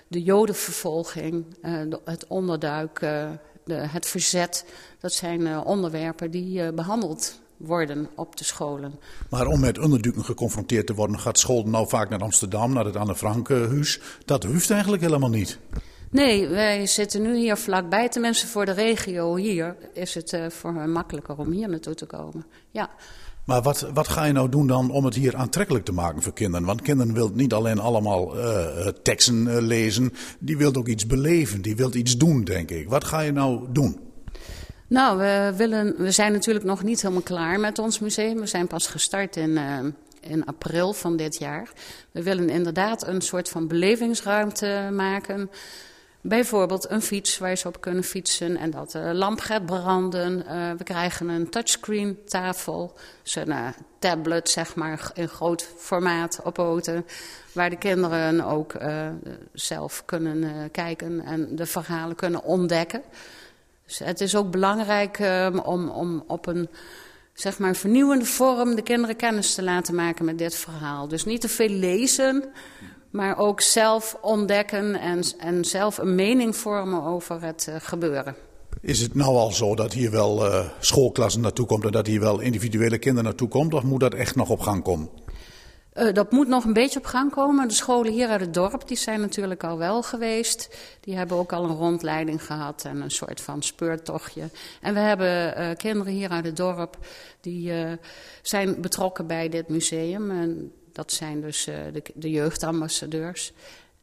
C: de jodenvervolging, uh, het onderduiken, de, het verzet. Dat zijn uh, onderwerpen die uh, behandeld worden op de scholen.
K: Maar om met onderduiken geconfronteerd te worden, gaat school nou vaak naar Amsterdam, naar het Anne Frank-huis. Dat hoeft eigenlijk helemaal niet.
C: Nee, wij zitten nu hier vlakbij. Tenminste, voor de regio hier is het uh, voor hen makkelijker om hier naartoe te komen. Ja.
K: Maar wat, wat ga je nou doen dan om het hier aantrekkelijk te maken voor kinderen? Want kinderen willen niet alleen allemaal uh, teksten uh, lezen, die willen ook iets beleven, die willen iets doen, denk ik. Wat ga je nou doen?
C: Nou, we, willen, we zijn natuurlijk nog niet helemaal klaar met ons museum. We zijn pas gestart in, in april van dit jaar. We willen inderdaad een soort van belevingsruimte maken. Bijvoorbeeld een fiets waar ze op kunnen fietsen en dat de lamp gaat branden. Uh, we krijgen een touchscreen tafel, een uh, tablet zeg maar in groot formaat opoten. Waar de kinderen ook zelf kunnen kijken en de verhalen kunnen ontdekken. Dus het is ook belangrijk um, om, om op een zeg maar, vernieuwende vorm de kinderen kennis te laten maken met dit verhaal. Dus niet te veel lezen, maar ook zelf ontdekken en, en zelf een mening vormen over het uh, gebeuren.
K: Is het nou al zo dat hier wel uh, schoolklassen naartoe komt en dat hier wel individuele kinderen naartoe komt? Of moet dat echt nog op gang komen?
C: Uh, dat moet nog een beetje op gang komen. De scholen hier uit het dorp die zijn natuurlijk al wel geweest. Die hebben ook al een rondleiding gehad en een soort van speurtochtje. En we hebben uh, kinderen hier uit het dorp die uh, zijn betrokken bij dit museum. En dat zijn dus de, de jeugdambassadeurs.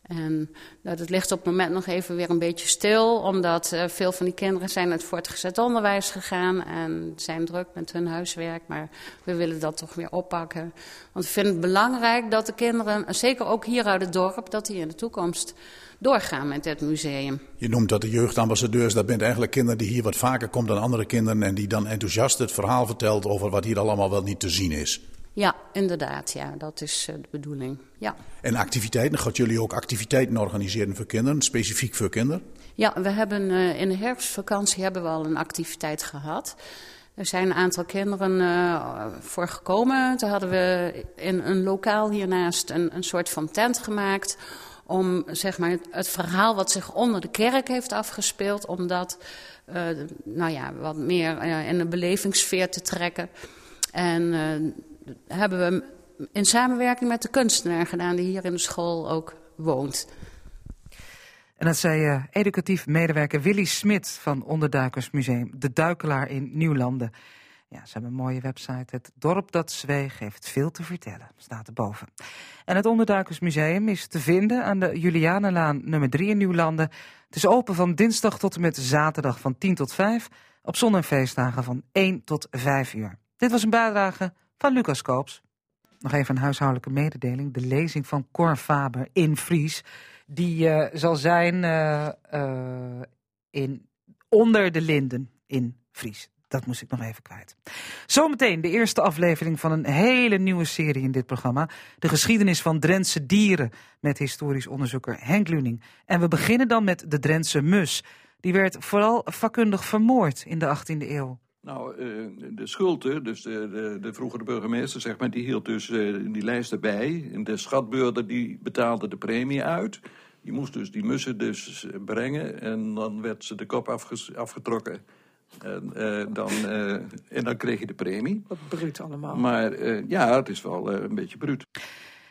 C: En nou, dat ligt op het moment nog even weer een beetje stil, omdat uh, veel van die kinderen zijn naar het voortgezet onderwijs gegaan en zijn druk met hun huiswerk. Maar we willen dat toch weer oppakken. Want we vinden het belangrijk dat de kinderen, zeker ook hier uit het dorp, dat die in de toekomst doorgaan met dit museum.
K: Je noemt dat de jeugdambassadeurs, dat bent eigenlijk kinderen die hier wat vaker komt dan andere kinderen en die dan enthousiast het verhaal vertelt over wat hier allemaal wel niet te zien is.
C: Ja, inderdaad. Ja, dat is uh, de bedoeling. Ja.
K: En activiteiten? Gaat jullie ook activiteiten organiseren voor kinderen, specifiek voor kinderen?
C: Ja, we hebben uh, in de herfstvakantie hebben we al een activiteit gehad. Er zijn een aantal kinderen uh, voor gekomen. Toen hadden we in een lokaal hiernaast een, een soort van tent gemaakt om zeg maar, het, verhaal wat zich onder de kerk heeft afgespeeld, om dat uh, nou ja, wat meer uh, in de belevingssfeer te trekken. En hebben we in samenwerking met de kunstenaar gedaan die hier in de school ook woont.
A: En dat zei uh, educatief medewerker Willy Smit van Onderduikersmuseum De Duikelaar in Nieuwlanden. Ja, ze hebben een mooie website. Het dorp dat zweeg heeft veel te vertellen, staat erboven. En het Onderduikersmuseum is te vinden aan de Julianenlaan nummer 3 in Nieuwlanden. Het is open van dinsdag tot en met zaterdag van 10 tot 5. Op zon- en feestdagen van 1 tot 5 uur. Dit was een bijdrage van Lucas Koops. Nog even een huishoudelijke mededeling. De lezing van Cor Faber in Fries. Die uh, zal zijn uh, uh, in Onder de Linden in Fries. Dat moest ik nog even kwijt. Zometeen de eerste aflevering van een hele nieuwe serie in dit programma. De geschiedenis van Drentse dieren. Met historisch onderzoeker Henk Luning. En we beginnen dan met de Drentse mus. Die werd vooral vakkundig vermoord in de 18e eeuw.
L: Nou, uh, de Schulte, dus de, de, de, vroegere burgemeester, zeg maar, die hield dus uh, die lijst erbij. En de schatbeurder die betaalde de premie uit. Die moest dus die mussen dus brengen en dan werd ze de kop afgetrokken. En, uh, dan, en dan kreeg je de premie.
J: Wat bruut allemaal.
L: Maar ja, het is wel een beetje bruut.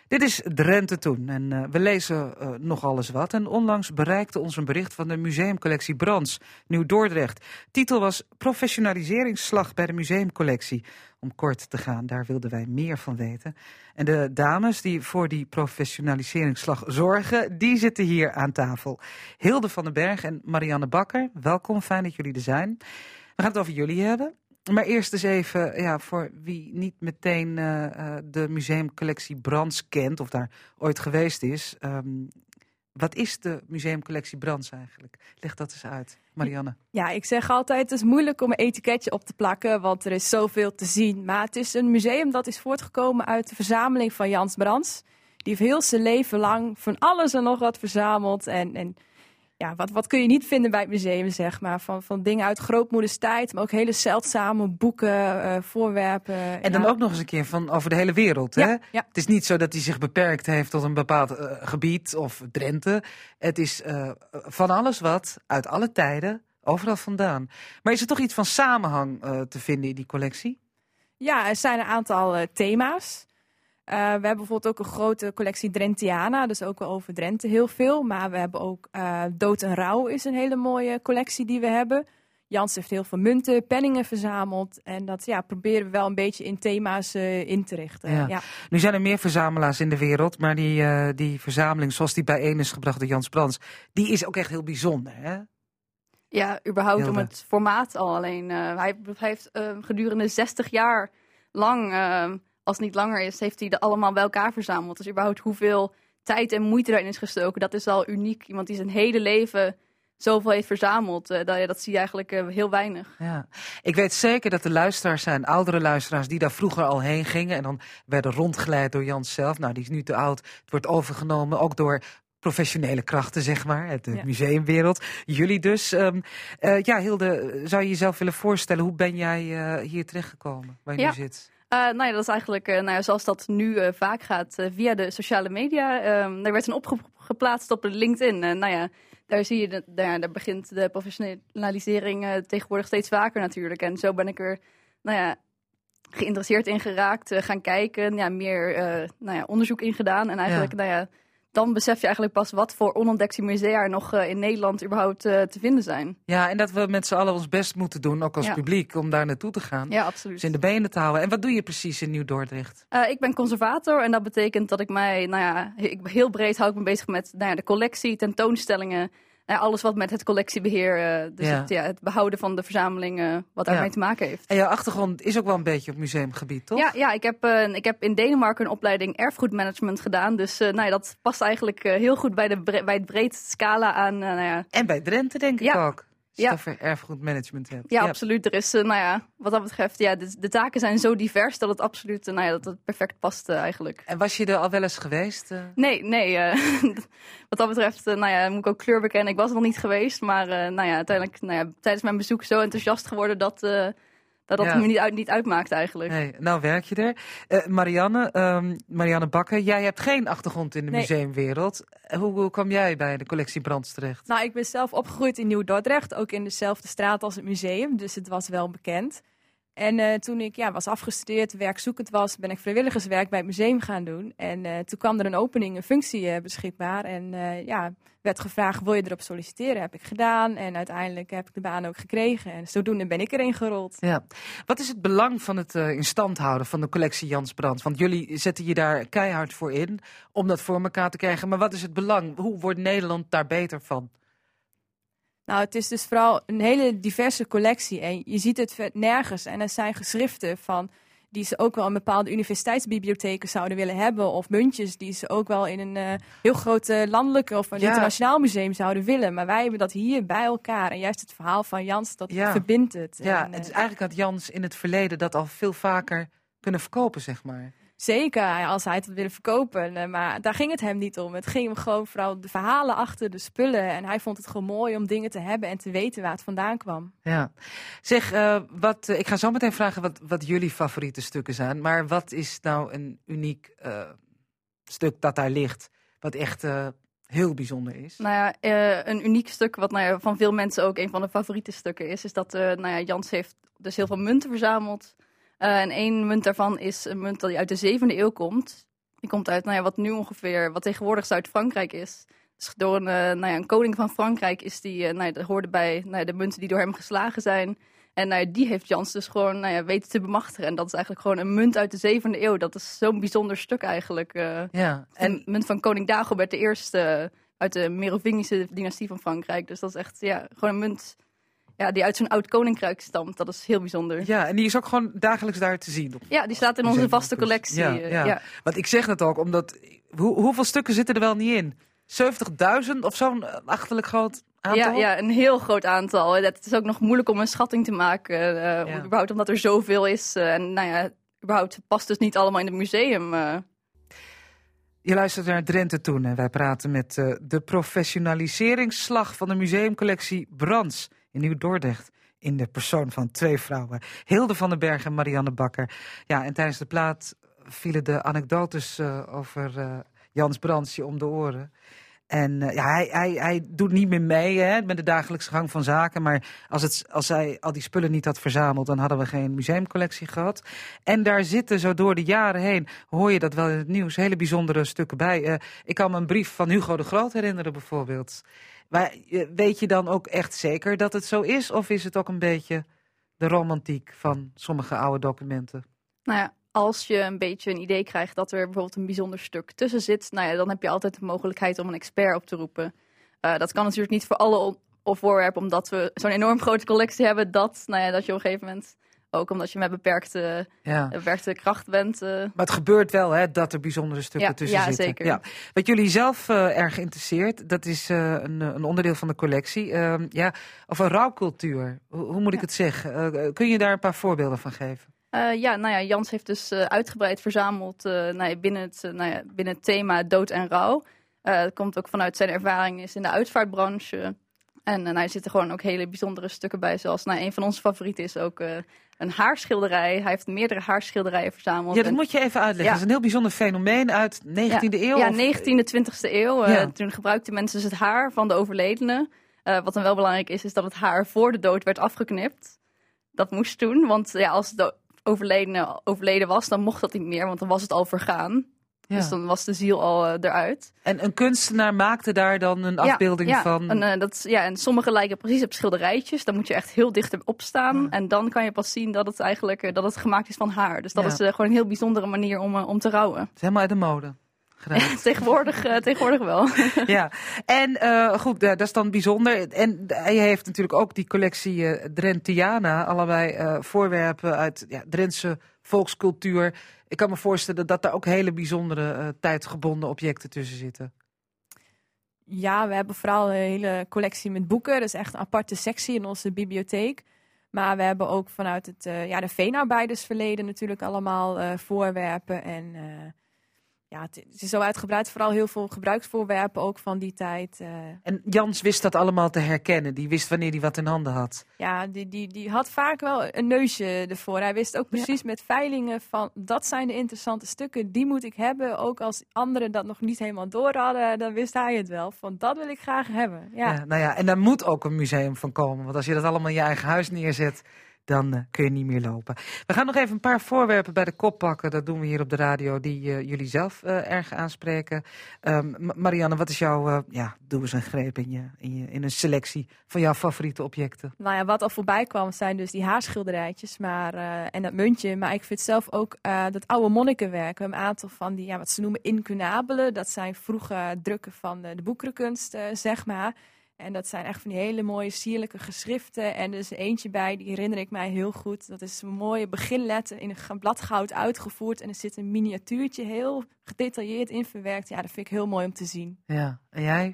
A: Dit is Drenthe Toen en uh, we lezen uh, nog alles wat. En onlangs bereikte ons een bericht van de museumcollectie Brands, Nieuw-Dordrecht. Titel was Professionaliseringsslag bij de museumcollectie. Om kort te gaan, daar wilden wij meer van weten. En de dames die voor die professionaliseringsslag zorgen, die zitten hier aan tafel. Hilde van den Berg en Marianne Bakker, welkom, fijn dat jullie er zijn. We gaan het over jullie hebben. Maar eerst eens even, ja, voor wie niet meteen uh, de museumcollectie Brands kent of daar ooit geweest is. Um, wat is de museumcollectie Brands eigenlijk? Leg dat eens uit, Marianne.
M: Ja, ik zeg altijd, het is moeilijk om een etiketje op te plakken, want er is zoveel te zien. Maar het is een museum dat is voortgekomen uit de verzameling van Jans Brands. Die heeft heel zijn leven lang van alles en nog wat verzameld en... en ja, wat, wat kun je niet vinden bij het museum, zeg maar. Van, van dingen uit grootmoeders tijd, maar ook hele zeldzame boeken, uh, voorwerpen.
A: En dan ja. ook nog eens een keer van over de hele wereld, hè?
M: Ja.
A: Het is niet zo dat hij zich beperkt heeft tot een bepaald uh, gebied of Drenthe. Het is uh, van alles wat uit alle tijden Overal vandaan. Maar is er toch iets van samenhang eh, te vinden in die collectie?
M: Ja, er zijn een aantal eh, thema's. Eh, we hebben bijvoorbeeld ook een grote collectie Drentiana, dus ook wel over Drenthe heel veel. Maar we hebben ook eh, Dood en Rouw is een hele mooie collectie die we hebben. Jans heeft heel veel munten, penningen verzameld. En dat ja, proberen we wel een beetje in thema's eh, in te richten.
A: Ja.
M: Ja.
A: Nu zijn er meer verzamelaars in de wereld, maar die, eh, die verzameling zoals die bijeen is gebracht door Jans Brands, die is ook echt heel bijzonder. Hè?
N: Ja, überhaupt om het formaat al alleen. Eh, hij, heeft gedurende 60 jaar lang, eh, als het niet langer is, heeft hij er allemaal bij elkaar verzameld. Dus überhaupt hoeveel tijd en moeite daarin is gestoken, dat is al uniek. Iemand die zijn hele leven zoveel heeft verzameld, eh, dat, dat zie je eigenlijk eh, heel weinig.
A: Ja. Ik weet zeker dat er luisteraars zijn, oudere luisteraars, die daar vroeger al heen gingen en dan werden rondgeleid door Jans zelf. Nou, die is nu te oud. Het wordt overgenomen ook door professionele krachten, zeg maar, uit de
N: Ja.
A: museumwereld. Jullie dus. Ehm, eh, ja, Hilde, zou je jezelf willen voorstellen, hoe ben jij hier terechtgekomen, waar je
N: Ja.
A: nu zit?
N: Eh, nou ja, dat is eigenlijk eh, nou ja, zoals dat nu eh, vaak gaat via de sociale media. Ehm er werd een oproep geplaatst op LinkedIn. En nou ja, daar zie je, dat, daar, daar begint de professionalisering tegenwoordig steeds vaker natuurlijk. En zo ben ik er nou ja, geïnteresseerd in geraakt, gaan kijken, ja, meer nou ja, onderzoek in gedaan. En eigenlijk, nou ja, dan besef je eigenlijk pas wat voor onontdekte musea er nog eh, in Nederland überhaupt eh, te vinden zijn.
A: Ja, en dat we met z'n allen ons best moeten doen, ook als
N: Ja.
A: publiek, om daar naartoe te gaan.
N: Ja, absoluut.
A: Dus in de benen te houden. En wat doe je precies in Nieuw-Dordrecht?
N: Eh, ik ben conservator en dat betekent dat ik mij, nou ja, ik, heel breed hou ik me bezig met nou ja, de collectie, tentoonstellingen, nou alles wat met het collectiebeheer, eh, dus
A: Ja.
N: Het, ja, het behouden van de verzamelingen, wat
A: Ja.
N: daarmee te maken heeft.
A: En jouw achtergrond is ook wel een beetje op museumgebied, toch?
N: Ja, ja ik, heb, eh, ik heb in Denemarken een opleiding erfgoedmanagement gedaan. Dus eh, nou ja, dat past eigenlijk eh, heel goed bij, de bre- bij het breed scala aan. eh, nou ja.
A: En bij Drenthe denk ik ook. Je
N: Ja.
A: over erfgoedmanagement hebt.
N: Ja, absoluut. Er is, eh, nou ja, wat dat betreft, ja, de, de taken zijn zo divers dat het absoluut, eh, nou ja, dat het perfect past eh, eigenlijk.
A: En was je er al wel eens geweest?
N: Nee, nee. wat dat betreft, nou ja, moet ik ook kleur bekennen. Ik was er nog niet geweest, maar nou ja, uiteindelijk, nou ja, tijdens mijn bezoek zo enthousiast geworden dat dat, dat
A: Ja.
N: me niet, uit, niet uitmaakt eigenlijk.
A: Nee, nou werk je er. Eh, Marianne, ehm, Marianne Bakker, jij hebt geen achtergrond in de
M: Nee.
A: museumwereld. Eh, Hoe, hoe kwam jij bij de collectie Brands terecht?
M: Nou, ik ben zelf opgegroeid in Nieuw-Dordrecht, ook in dezelfde straat als het museum, dus het was wel bekend. En eh, toen ik ja, was afgestudeerd, werkzoekend was, ben ik vrijwilligerswerk bij het museum gaan doen. En eh, toen kwam er een opening, een functie eh, beschikbaar. En ja, werd gevraagd, wil je erop solliciteren? Heb ik gedaan en uiteindelijk heb ik de baan ook gekregen. En zodoende ben ik erin gerold.
A: Ja. Wat is het belang van het in stand houden van de collectie Jans Brands? Want jullie zetten je daar keihard voor in om dat voor elkaar te krijgen. Maar wat is het belang? Hoe wordt Nederland daar beter van?
M: Nou, het is dus vooral een hele diverse collectie. En je ziet het nergens. En er zijn geschriften van die ze ook wel in bepaalde universiteitsbibliotheken zouden willen hebben. Of muntjes die ze ook wel in een eh, heel groot eh, landelijke of een
A: Ja.
M: internationaal museum zouden willen. Maar wij hebben dat hier bij elkaar. En juist het verhaal van Jans, dat
A: Ja.
M: verbindt het.
A: Ja,
M: En,
A: het is
M: eh,
A: eigenlijk had Jans in het verleden dat al veel vaker kunnen verkopen, zeg maar.
M: Zeker, als hij het had willen verkopen. Eh, Maar daar ging het hem niet om. Het ging hem gewoon vooral de verhalen achter de spullen. En hij vond het gewoon mooi om dingen te hebben en te weten waar het vandaan kwam.
A: Ja. Zeg, eh, wat, eh, ik ga zo meteen vragen wat, wat jullie favoriete stukken zijn. Maar wat is nou een uniek eh, stuk dat daar ligt, wat echt eh, heel bijzonder is?
N: Nou ja, eh, een uniek stuk wat nou ja, van veel mensen ook een van de favoriete stukken is, is dat eh, nou ja, Jans heeft dus heel veel munten verzameld. Eh, en één munt daarvan is een munt die uit de zevende eeuw komt. Die komt uit nou ja, wat nu ongeveer, wat tegenwoordig Zuid-Frankrijk is. Dus door een, eh, nou ja, een koning van Frankrijk is die, eh, nou ja, dat hoorde bij nou ja, de munten die door hem geslagen zijn. En nou ja, die heeft Jans dus gewoon nou ja, weten te bemachtigen. En dat is eigenlijk gewoon een munt uit de zevende eeuw. Dat is zo'n bijzonder stuk eigenlijk.
A: Ja,
N: en munt van koning Dagobert de eerste eh, uit de Merovingische dynastie van Frankrijk. Dus dat is echt ja, gewoon een munt ja, die uit zo'n oud koninkrijk stamt. Dat is heel bijzonder.
A: Ja, en die is ook gewoon dagelijks daar te zien. Op
N: Ja, die staat in onze vaste collectie.
A: Ja,
N: eh,
A: ja.
N: ja.
A: Want ik zeg het ook, omdat... Hoe, hoeveel stukken zitten er wel niet in? 70.000 of zo'n achterlijk groot aantal?
N: Ja, ja, een heel groot aantal. Het is ook nog moeilijk om een schatting te maken. eh, Überhaupt omdat er zoveel is. eh, en nou ja, überhaupt past dus niet allemaal in het museum.
A: Je luistert naar Drenthe Toen en wij praten met de professionaliseringsslag van de museumcollectie Brands in Nieuw-Dordrecht. In de persoon van twee vrouwen, Hilde van den Berg en Marianne Bakker. Ja, en tijdens de plaat vielen de anekdotes eh, over eh, Jans Brands je om de oren. En eh, ja, hij, hij, hij doet niet meer mee hè, met de dagelijkse gang van zaken. Maar als, het, als hij al die spullen niet had verzameld, dan hadden we geen museumcollectie gehad. En daar zitten zo door de jaren heen, hoor je dat wel in het nieuws, hele bijzondere stukken bij. Ik kan me een brief van Hugo de Groot herinneren bijvoorbeeld. Maar eh, weet je dan ook echt zeker dat het zo is? Of is het ook een beetje de romantiek van sommige oude documenten?
N: Nou ja, als je een beetje een idee krijgt dat er bijvoorbeeld een bijzonder stuk tussen zit, nou ja, dan heb je altijd de mogelijkheid om een expert op te roepen. Uh, dat kan natuurlijk niet voor alle of voorwerpen, omdat we zo'n enorm grote collectie hebben, dat, nou ja, dat je op een gegeven moment ook omdat je met beperkte, ja. beperkte kracht bent. Uh...
A: Maar het gebeurt wel hè, dat er bijzondere stukken
N: ja,
A: tussen
N: ja,
A: zitten.
N: Zeker.
A: Ja, Wat jullie zelf uh, erg interesseert, dat is uh, een, een, onderdeel van de collectie. Ehm, ja, of een rouwcultuur. Hoe, hoe moet ik het zeggen? kun je daar een paar voorbeelden van geven?
N: Uh, ja, nou ja, Jans heeft dus uh, uitgebreid verzameld uh, nou ja, binnen, het, nou ja, binnen het thema dood en rouw. dat komt ook vanuit zijn ervaring is in de uitvaartbranche. En nou, er zitten gewoon ook hele bijzondere stukken bij. Zoals nou, een van onze favorieten is ook een haarschilderij. Hij heeft meerdere haarschilderijen verzameld.
A: Ja, dat moet je even uitleggen. Ja. Dat is een heel bijzonder fenomeen uit 19e
N: ja,
A: eeuw.
N: Ja,
A: of...
N: 19e, 20e eeuw. Ja. toen gebruikten mensen dus het haar van de overledene. wat dan wel belangrijk is, is dat het haar voor de dood werd afgeknipt. Dat moest toen, want ja, als de overleden, overleden was, dan mocht dat niet meer, want dan was het al vergaan. Ja. Dus dan was de ziel al uh, eruit.
A: En een kunstenaar maakte daar dan een afbeelding
N: ja,
A: van?
N: En, uh, dat, ja, en sommige lijken precies op schilderijtjes. Dan moet je echt heel dicht op staan. En dan kan je pas zien dat het eigenlijk uh, dat het gemaakt is van haar. Dus dat is gewoon een heel bijzondere manier om, om te rouwen. Het
A: is helemaal uit de mode.
N: Tegenwoordig, uh, tegenwoordig wel.
A: ja, en uh, goed, uh, dat is dan bijzonder. En hij heeft natuurlijk ook die collectie Drentiana, allerlei voorwerpen uit ja, Drentse volkscultuur. Ik kan me voorstellen dat daar ook hele bijzondere tijdgebonden objecten tussen zitten.
M: Ja, we hebben vooral een hele collectie met boeken. Dat is echt een aparte sectie in onze bibliotheek. Maar we hebben ook vanuit het ja, de veenarbeidersverleden natuurlijk allemaal voorwerpen en ja, het is zo uitgebreid. Vooral heel veel gebruiksvoorwerpen ook van die tijd. Uh.
A: En Jans wist dat allemaal te herkennen. Die wist wanneer hij wat in handen had.
M: Ja, die, die, die had vaak wel een neusje ervoor. Hij wist ook precies met veilingen van... dat zijn de interessante stukken, die moet ik hebben. Ook als anderen dat nog niet helemaal door hadden... dan wist hij het wel. Van dat wil ik graag hebben. Ja.
A: ja nou ja, en daar moet ook een museum van komen. Want als je dat allemaal in je eigen huis neerzet dan uh, kun je niet meer lopen. We gaan nog even een paar voorwerpen bij de kop pakken. Dat doen we hier op de radio, die uh, jullie zelf uh, erg aanspreken. Um, Marianne, wat is jouw, ja, doe eens een greep in, je, in, je, in een selectie van jouw favoriete objecten.
M: Nou ja, wat al voorbij kwam zijn dus die haarschilderijtjes maar, en dat muntje. Maar ik vind zelf ook dat oude monnikenwerk. Een aantal van die, ja, wat ze noemen incunabelen. Dat zijn vroege drukken van de, de boekerenkunst, zeg maar. En dat zijn echt van die hele mooie sierlijke geschriften. En er is eentje bij, die herinner ik mij heel goed. Dat is een mooie beginletter in een bladgoud uitgevoerd. En er zit een miniatuurtje heel gedetailleerd in verwerkt. Ja, dat vind ik heel mooi om te zien.
A: Ja, en jij?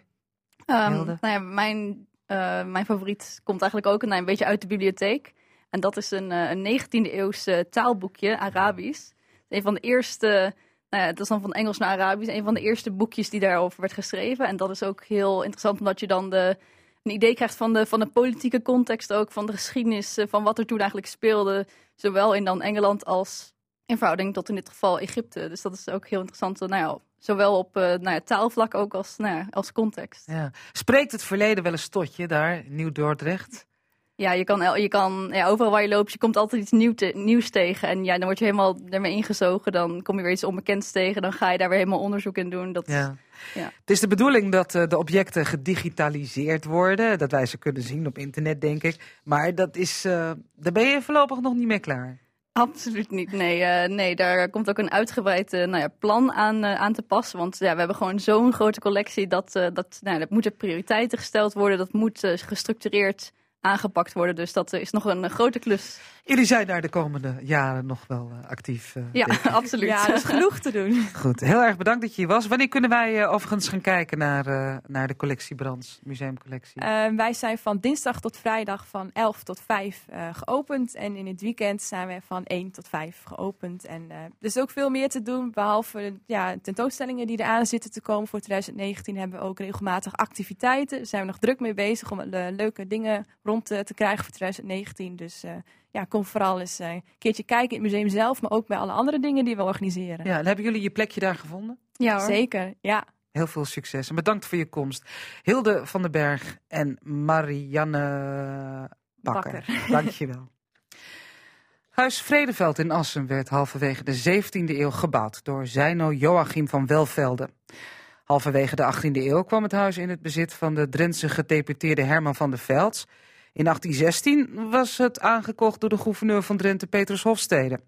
N: Um, nou ja, mijn, uh, mijn favoriet komt eigenlijk ook een, een beetje uit de bibliotheek. En dat is een, een 19e eeuwse taalboekje, Arabisch. Een van de eerste nou het is dan van Engels naar Arabisch. Een van de eerste boekjes die daarover werd geschreven. En dat is ook heel interessant, omdat je dan de, een idee krijgt van de, van de politieke context ook. Van de geschiedenis, eh, van wat er toen eigenlijk speelde. Zowel in dan Engeland als in verhouding tot in dit geval Egypte. Dus dat is ook heel interessant. Nou ja, zowel op uh, nou ja, taalvlak ook als, nou ja, als context.
A: Ja. Spreekt het verleden wel een stotje daar, Nieuw-Dordrecht?
N: Ja, je kan, je kan ja, overal waar je loopt, je komt altijd iets nieuw te, nieuws tegen. En ja, dan word je helemaal ermee ingezogen. Dan kom je weer iets onbekends tegen. Dan ga je daar weer helemaal onderzoek in doen. Dat,
A: ja. ja. Het is de bedoeling dat uh, de objecten gedigitaliseerd worden. Dat wij ze kunnen zien op internet, denk ik. Maar dat is, uh, daar ben je voorlopig nog niet mee klaar.
N: Absoluut niet. Nee, uh, nee daar komt ook een uitgebreid uh, nou ja, plan aan, uh, aan te passen. Want ja, we hebben gewoon zo'n grote collectie dat, dat, nou, dat moeten prioriteiten gesteld worden. Dat moet gestructureerd aangepakt worden. Dus dat is nog een grote klus.
A: Jullie zijn daar de komende jaren nog wel uh, actief. Uh,
N: ja, absoluut.
M: Ja, er is genoeg te doen.
A: Goed, heel erg bedankt dat je hier was. Wanneer kunnen wij uh, overigens gaan kijken naar, naar de collectie Brands, museumcollectie?
M: wij zijn van dinsdag tot vrijdag van 11 tot 5 geopend. En in het weekend zijn we van 1 tot 5 geopend. En er is ook veel meer te doen. Behalve ja, tentoonstellingen die eraan zitten te komen voor 2019 hebben we ook regelmatig activiteiten. Daar zijn we nog druk mee bezig om leuke dingen rond te, te krijgen voor 2019. Dus ja, kom vooral eens uh, een keertje kijken in het museum zelf, maar ook bij alle andere dingen die we organiseren.
A: Ja, en hebben jullie je plekje daar gevonden?
M: Ja, hoor. zeker. Ja.
A: Heel veel succes en bedankt voor je komst. Hilde van den Berg en Marianne Bakker.
N: Bakker.
A: Dankjewel. Huis Vredeveld in Assen werd halverwege de 17e eeuw gebouwd door Zeino Joachim van Welvelde. Halverwege de 18e eeuw kwam het huis in het bezit van de Drentse gedeputeerde Herman van der Velds. In 1816 was het aangekocht door de gouverneur van Drenthe Petrus Hofstede.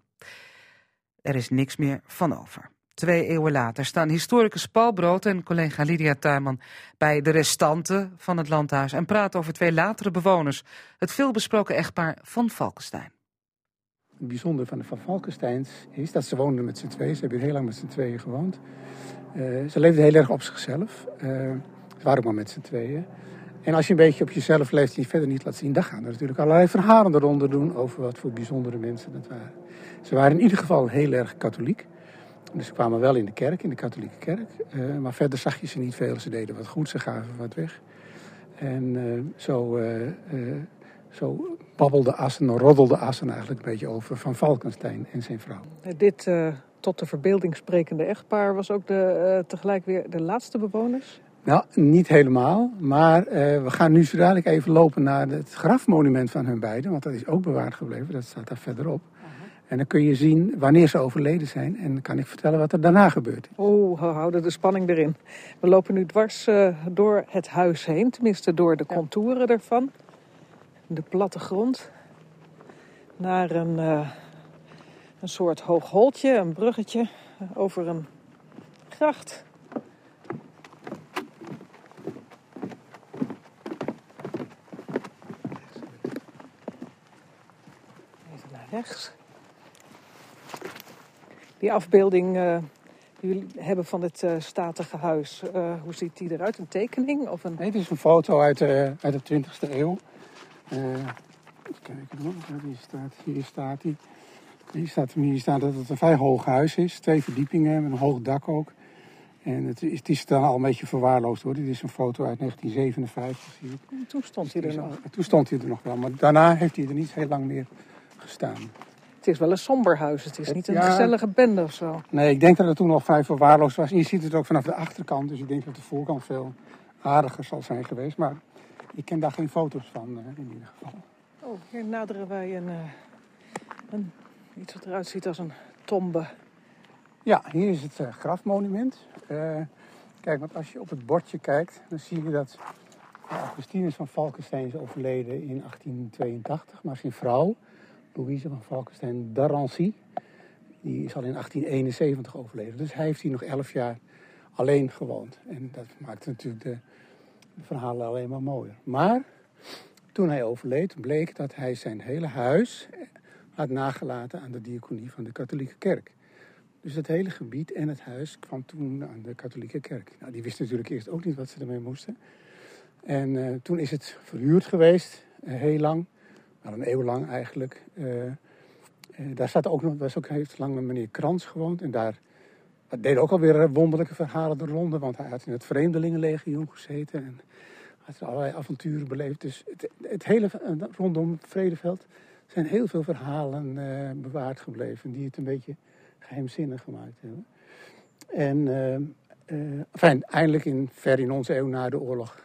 A: Er is niks meer van over. Twee eeuwen later staan historicus Paul Brood en collega Lydia Tuinman bij de restanten van het landhuis en praten over twee latere bewoners, het veelbesproken echtpaar van Valkenstein.
B: Het bijzondere van de Van Valkensteins is dat ze woonden met z'n tweeën. Ze hebben heel lang met z'n tweeën gewoond. Eh, ze leefden heel erg op zichzelf. Eh, ze waren ook maar met z'n tweeën. En als je een beetje op jezelf leeft en je verder niet laat zien, dan gaan er natuurlijk allerlei verhalen eronder doen over wat voor bijzondere mensen dat waren. Ze waren in ieder geval heel erg katholiek. Dus ze kwamen wel in de kerk, in de katholieke kerk. Eh, maar verder zag je ze niet veel. Ze deden wat goed, ze gaven wat weg. En eh, zo, eh, zo babbelde Assen, roddelde Assen eigenlijk een beetje over van Valkenstein en zijn vrouw.
J: Dit tot de verbeelding sprekende echtpaar was ook de, tegelijk weer de laatste bewoners.
B: Nou, niet helemaal. Maar eh, we gaan nu zo dadelijk even lopen naar het grafmonument van hun beiden. Want dat is ook bewaard gebleven. Dat staat daar verderop. En dan kun je zien wanneer ze overleden zijn. En dan kan ik vertellen wat er daarna gebeurt.
J: Oeh, we houden de spanning erin. We lopen nu dwars eh, door het huis heen, tenminste door de contouren ervan. De platte grond. Naar een, eh, een soort hoog holtje, een bruggetje over een gracht. Even naar rechts. Die afbeelding eh, die jullie hebben van het eh, statige huis, eh, hoe ziet die eruit? Een tekening? Of een...
B: Nee, dit is een foto uit, eh, uit de 20e eeuw. Even kijken hoor, die staat. Hier staat hij. Hier staat, hier staat dat het een vrij hoog huis is. Twee verdiepingen met een hoog dak ook. En het is, het is dan al een beetje verwaarloosd hoor. Dit is een foto uit 1957 zie ik.
J: Toen stond hij er nog.
B: Toen stond hij er nog wel. Maar daarna heeft hij er niet heel lang meer gestaan.
J: Het is wel een somber huis. Het is niet een
B: Ja.
J: gezellige bende of zo.
B: Nee, ik denk dat het toen nog vrij verwaarloosd was. En je ziet het ook vanaf de achterkant. Dus ik denk dat de voorkant veel aardiger zal zijn geweest. Maar ik ken daar geen foto's van eh, in ieder geval.
J: Oh, hier naderen wij een, eh, een, iets wat eruit ziet als een tombe.
B: Ja, hier is het eh, grafmonument. Kijk, want als je op het bordje kijkt, dan zie je dat Augustinus van Valkenstein is overleden in 1882. Maar zijn vrouw, Louise van Valkenstein d'Arancy, die is al in 1871 overleden. Dus hij heeft hier nog elf jaar alleen gewoond. En dat maakt natuurlijk de, verhalen alleen maar mooier. Maar toen hij overleed, bleek dat hij zijn hele huis had nagelaten aan de diaconie van de katholieke kerk. Dus het hele gebied en het huis kwam toen aan de katholieke kerk. Nou, die wisten natuurlijk eerst ook niet wat ze ermee moesten. En eh, toen is het verhuurd geweest, eh, heel lang. Een eeuw lang eigenlijk. Eh, eh, daar zat ook nog, was ook heeft lang een meneer Krans gewoond. En daar deden ook alweer wonderlijke verhalen de ronde. Want hij had in het Vreemdelingenlegioen gezeten. En had er allerlei avonturen beleefd. Dus het, hele eh, rondom Vredeveld zijn heel veel verhalen bewaard gebleven. Die het een beetje geheimzinnig gemaakt hebben. En enfin, eindelijk in, ver in onze eeuw na de oorlog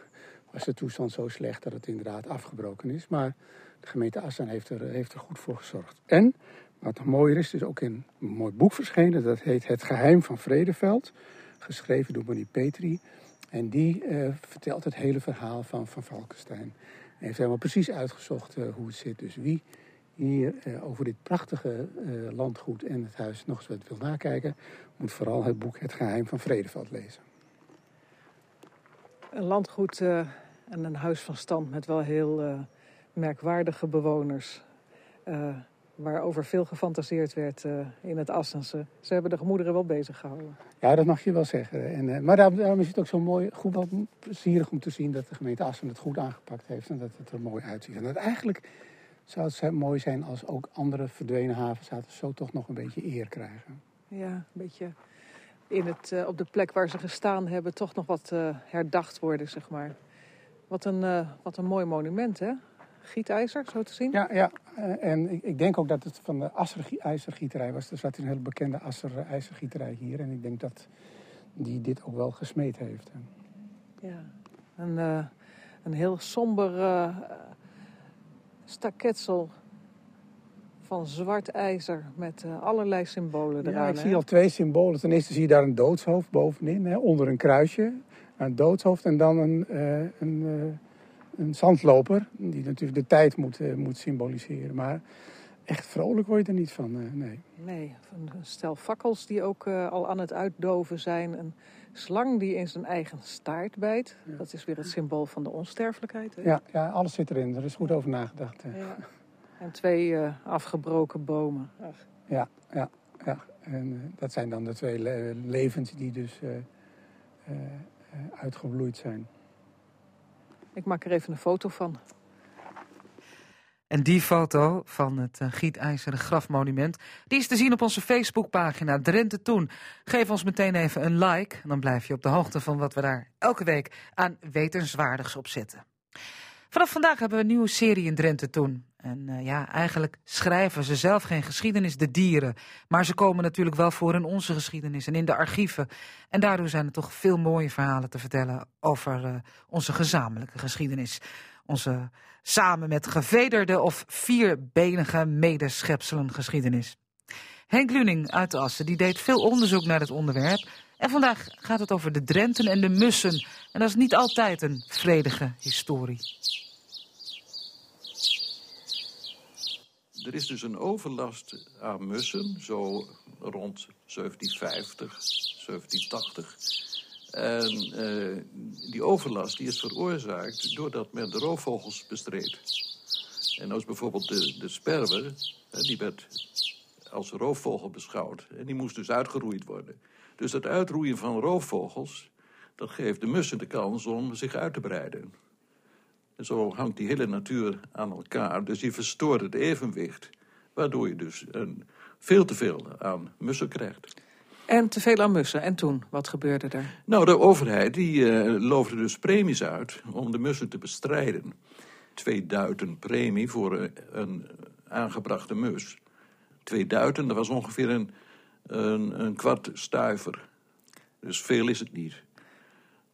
B: was de toestand zo slecht dat het inderdaad afgebroken is. Maar de gemeente Assen heeft er, heeft er goed voor gezorgd. En wat nog mooier is, is ook in een mooi boek verschenen. Dat heet Het Geheim van Vredeveld. Geschreven door Bonnie Petri. En die eh, vertelt het hele verhaal van Van Valkenstein. En heeft helemaal precies uitgezocht eh, hoe het zit. Dus wie hier eh, over dit prachtige landgoed en het huis nog eens wat wil nakijken, moet vooral het boek Het Geheim van Vredeveld lezen.
J: Een landgoed en een huis van stand met wel heel merkwaardige bewoners. eh, waarover veel gefantaseerd werd eh, in het Assense. Ze hebben de gemoederen wel bezig gehouden.
B: Ja, dat mag je wel zeggen. En, eh, maar daarom, daarom is het ook zo mooi, goed wel plezierig om te zien dat de gemeente Assen het goed aangepakt heeft en dat het er mooi uitziet. En dat eigenlijk zou het mooi zijn als ook andere verdwenen havenstaten zo toch nog een beetje eer krijgen.
J: Ja, een beetje in het, op de plek waar ze gestaan hebben toch nog wat herdacht worden, zeg maar. Wat een, wat een mooi monument, hè? Gietijzer, zo te zien.
B: Ja, ja. eh, en ik, ik denk ook dat het van de Asser ijzergieterij was. Er zat een hele bekende Asser ijzergieterij hier. En ik denk dat die dit ook wel gesmeed heeft.
J: Ja, een, uh, een heel somber uh, staketsel van zwart ijzer met uh, allerlei symbolen eraan.
B: Ja, ik zie al twee symbolen. Ten eerste zie je daar een doodshoofd bovenin, hè, onder een kruisje. Een doodshoofd en dan een, een, een zandloper, die natuurlijk de tijd moet, moet symboliseren. Maar echt vrolijk word je er niet van, nee.
J: Nee, een stel fakkels die ook al aan het uitdoven zijn. Een slang die in zijn eigen staart bijt. Dat is weer het symbool van de onsterfelijkheid. Hè?
B: Ja, ja, alles zit erin. Er is goed over nagedacht.
J: Ja. En twee uh, afgebroken bomen. Ach.
B: Ja, ja, ja. En uh, dat zijn dan de twee le levens die dus uh, uitgebloeid zijn.
J: Ik maak er even een foto van.
A: En die foto van het uh, gietijzeren grafmonument... die is te zien op onze Facebookpagina Drenthe Toen. Geef ons meteen even een like... dan blijf je op de hoogte van wat we daar elke week aan wetenswaardigs op zetten. Vanaf vandaag hebben we een nieuwe serie in Drenthe Toen. En uh, ja, eigenlijk schrijven ze zelf geen geschiedenis, de dieren. Maar ze komen natuurlijk wel voor in onze geschiedenis en in de archieven. En daardoor zijn er toch veel mooie verhalen te vertellen... over uh, onze gezamenlijke geschiedenis onze samen met gevederde of vierbenige medeschepselen geschiedenis. Henk Luning uit Assen die deed veel onderzoek naar het onderwerp. En vandaag gaat het over de Drenten en de mussen. En dat is niet altijd een vredige historie.
D: Er is dus een overlast aan mussen, zo rond 1750, 1780. En uh, die overlast die is veroorzaakt doordat men de roofvogels bestreed. En als bijvoorbeeld de, de sperwer, die werd als roofvogel beschouwd. En die moest dus uitgeroeid worden. Dus dat uitroeien van roofvogels, dat geeft de mussen de kans om zich uit te breiden. En zo hangt die hele natuur aan elkaar. Dus die verstoort het evenwicht. Waardoor je dus een, veel te veel aan mussen krijgt.
J: En te veel aan mussen. En toen, wat gebeurde er?
D: Nou, de overheid die uh, loofde dus premies uit om de mussen te bestrijden. Twee duiten premie voor een, een aangebrachte mus. Twee duiten, dat was ongeveer een, een, een kwart stuiver. Dus veel is het niet.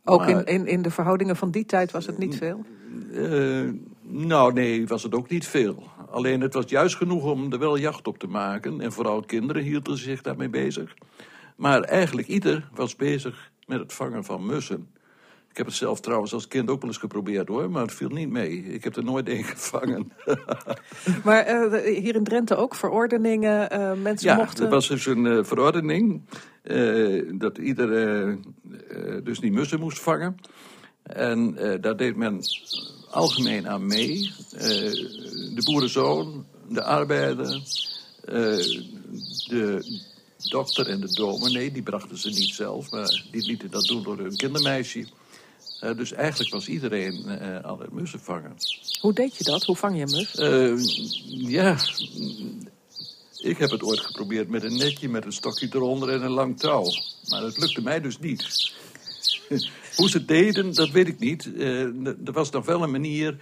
J: Ook maar, in, in, in de verhoudingen van die tijd was het niet veel?
D: Uh, nou, nee, was het ook niet veel. Alleen het was juist genoeg om er wel jacht op te maken. En vooral kinderen hielden zich daarmee bezig. Maar eigenlijk ieder was bezig met het vangen van mussen. Ik heb het zelf trouwens als kind ook wel eens geprobeerd hoor, maar het viel niet mee. Ik heb er nooit één gevangen.
J: maar uh, hier in Drenthe ook verordeningen, uh, mensen
D: ja,
J: mochten...
D: er was dus een uh, verordening dat ieder dus die mussen moest vangen. En daar deed men algemeen aan mee. de boerenzoon, de arbeider, de dokter en de dominee, die brachten ze niet zelf, maar die lieten dat doen door hun kindermeisje. Uh, dus eigenlijk was iedereen uh, mussen vangen.
J: Hoe deed je dat? Hoe vang je een mus?
D: Uh, ja, ik heb het ooit geprobeerd met een netje, met een stokje eronder en een lang touw. Maar dat lukte mij dus niet. Hoe ze het deden, dat weet ik niet. er was nog wel een manier.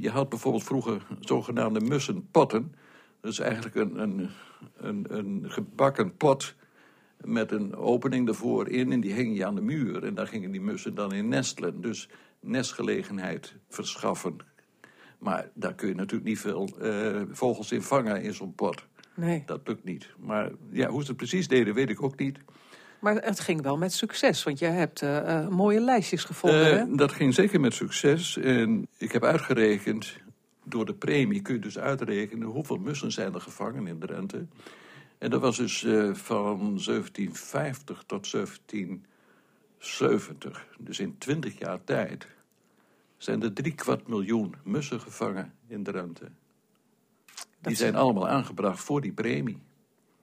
D: je had bijvoorbeeld vroeger zogenaamde mussenpotten. Dat is eigenlijk een, een een, een gebakken pot met een opening ervoor in en die hing je aan de muur. En daar gingen die mussen dan in nestelen. Dus nestgelegenheid verschaffen. Maar daar kun je natuurlijk niet veel uh, vogels in vangen in zo'n pot.
J: Nee.
D: Dat lukt niet. Maar ja, hoe ze het precies deden, weet ik ook niet.
J: Maar het ging wel met succes, want je hebt uh, uh, mooie lijstjes gevonden.
D: dat ging zeker met succes. En ik heb uitgerekend door de premie kun je dus uitrekenen hoeveel mussen zijn er gevangen in Drenthe. En dat was dus uh, van 1750 tot 1770. Dus in 20 jaar tijd zijn er drie kwart miljoen mussen gevangen in Drenthe. Die zijn allemaal aangebracht voor die premie.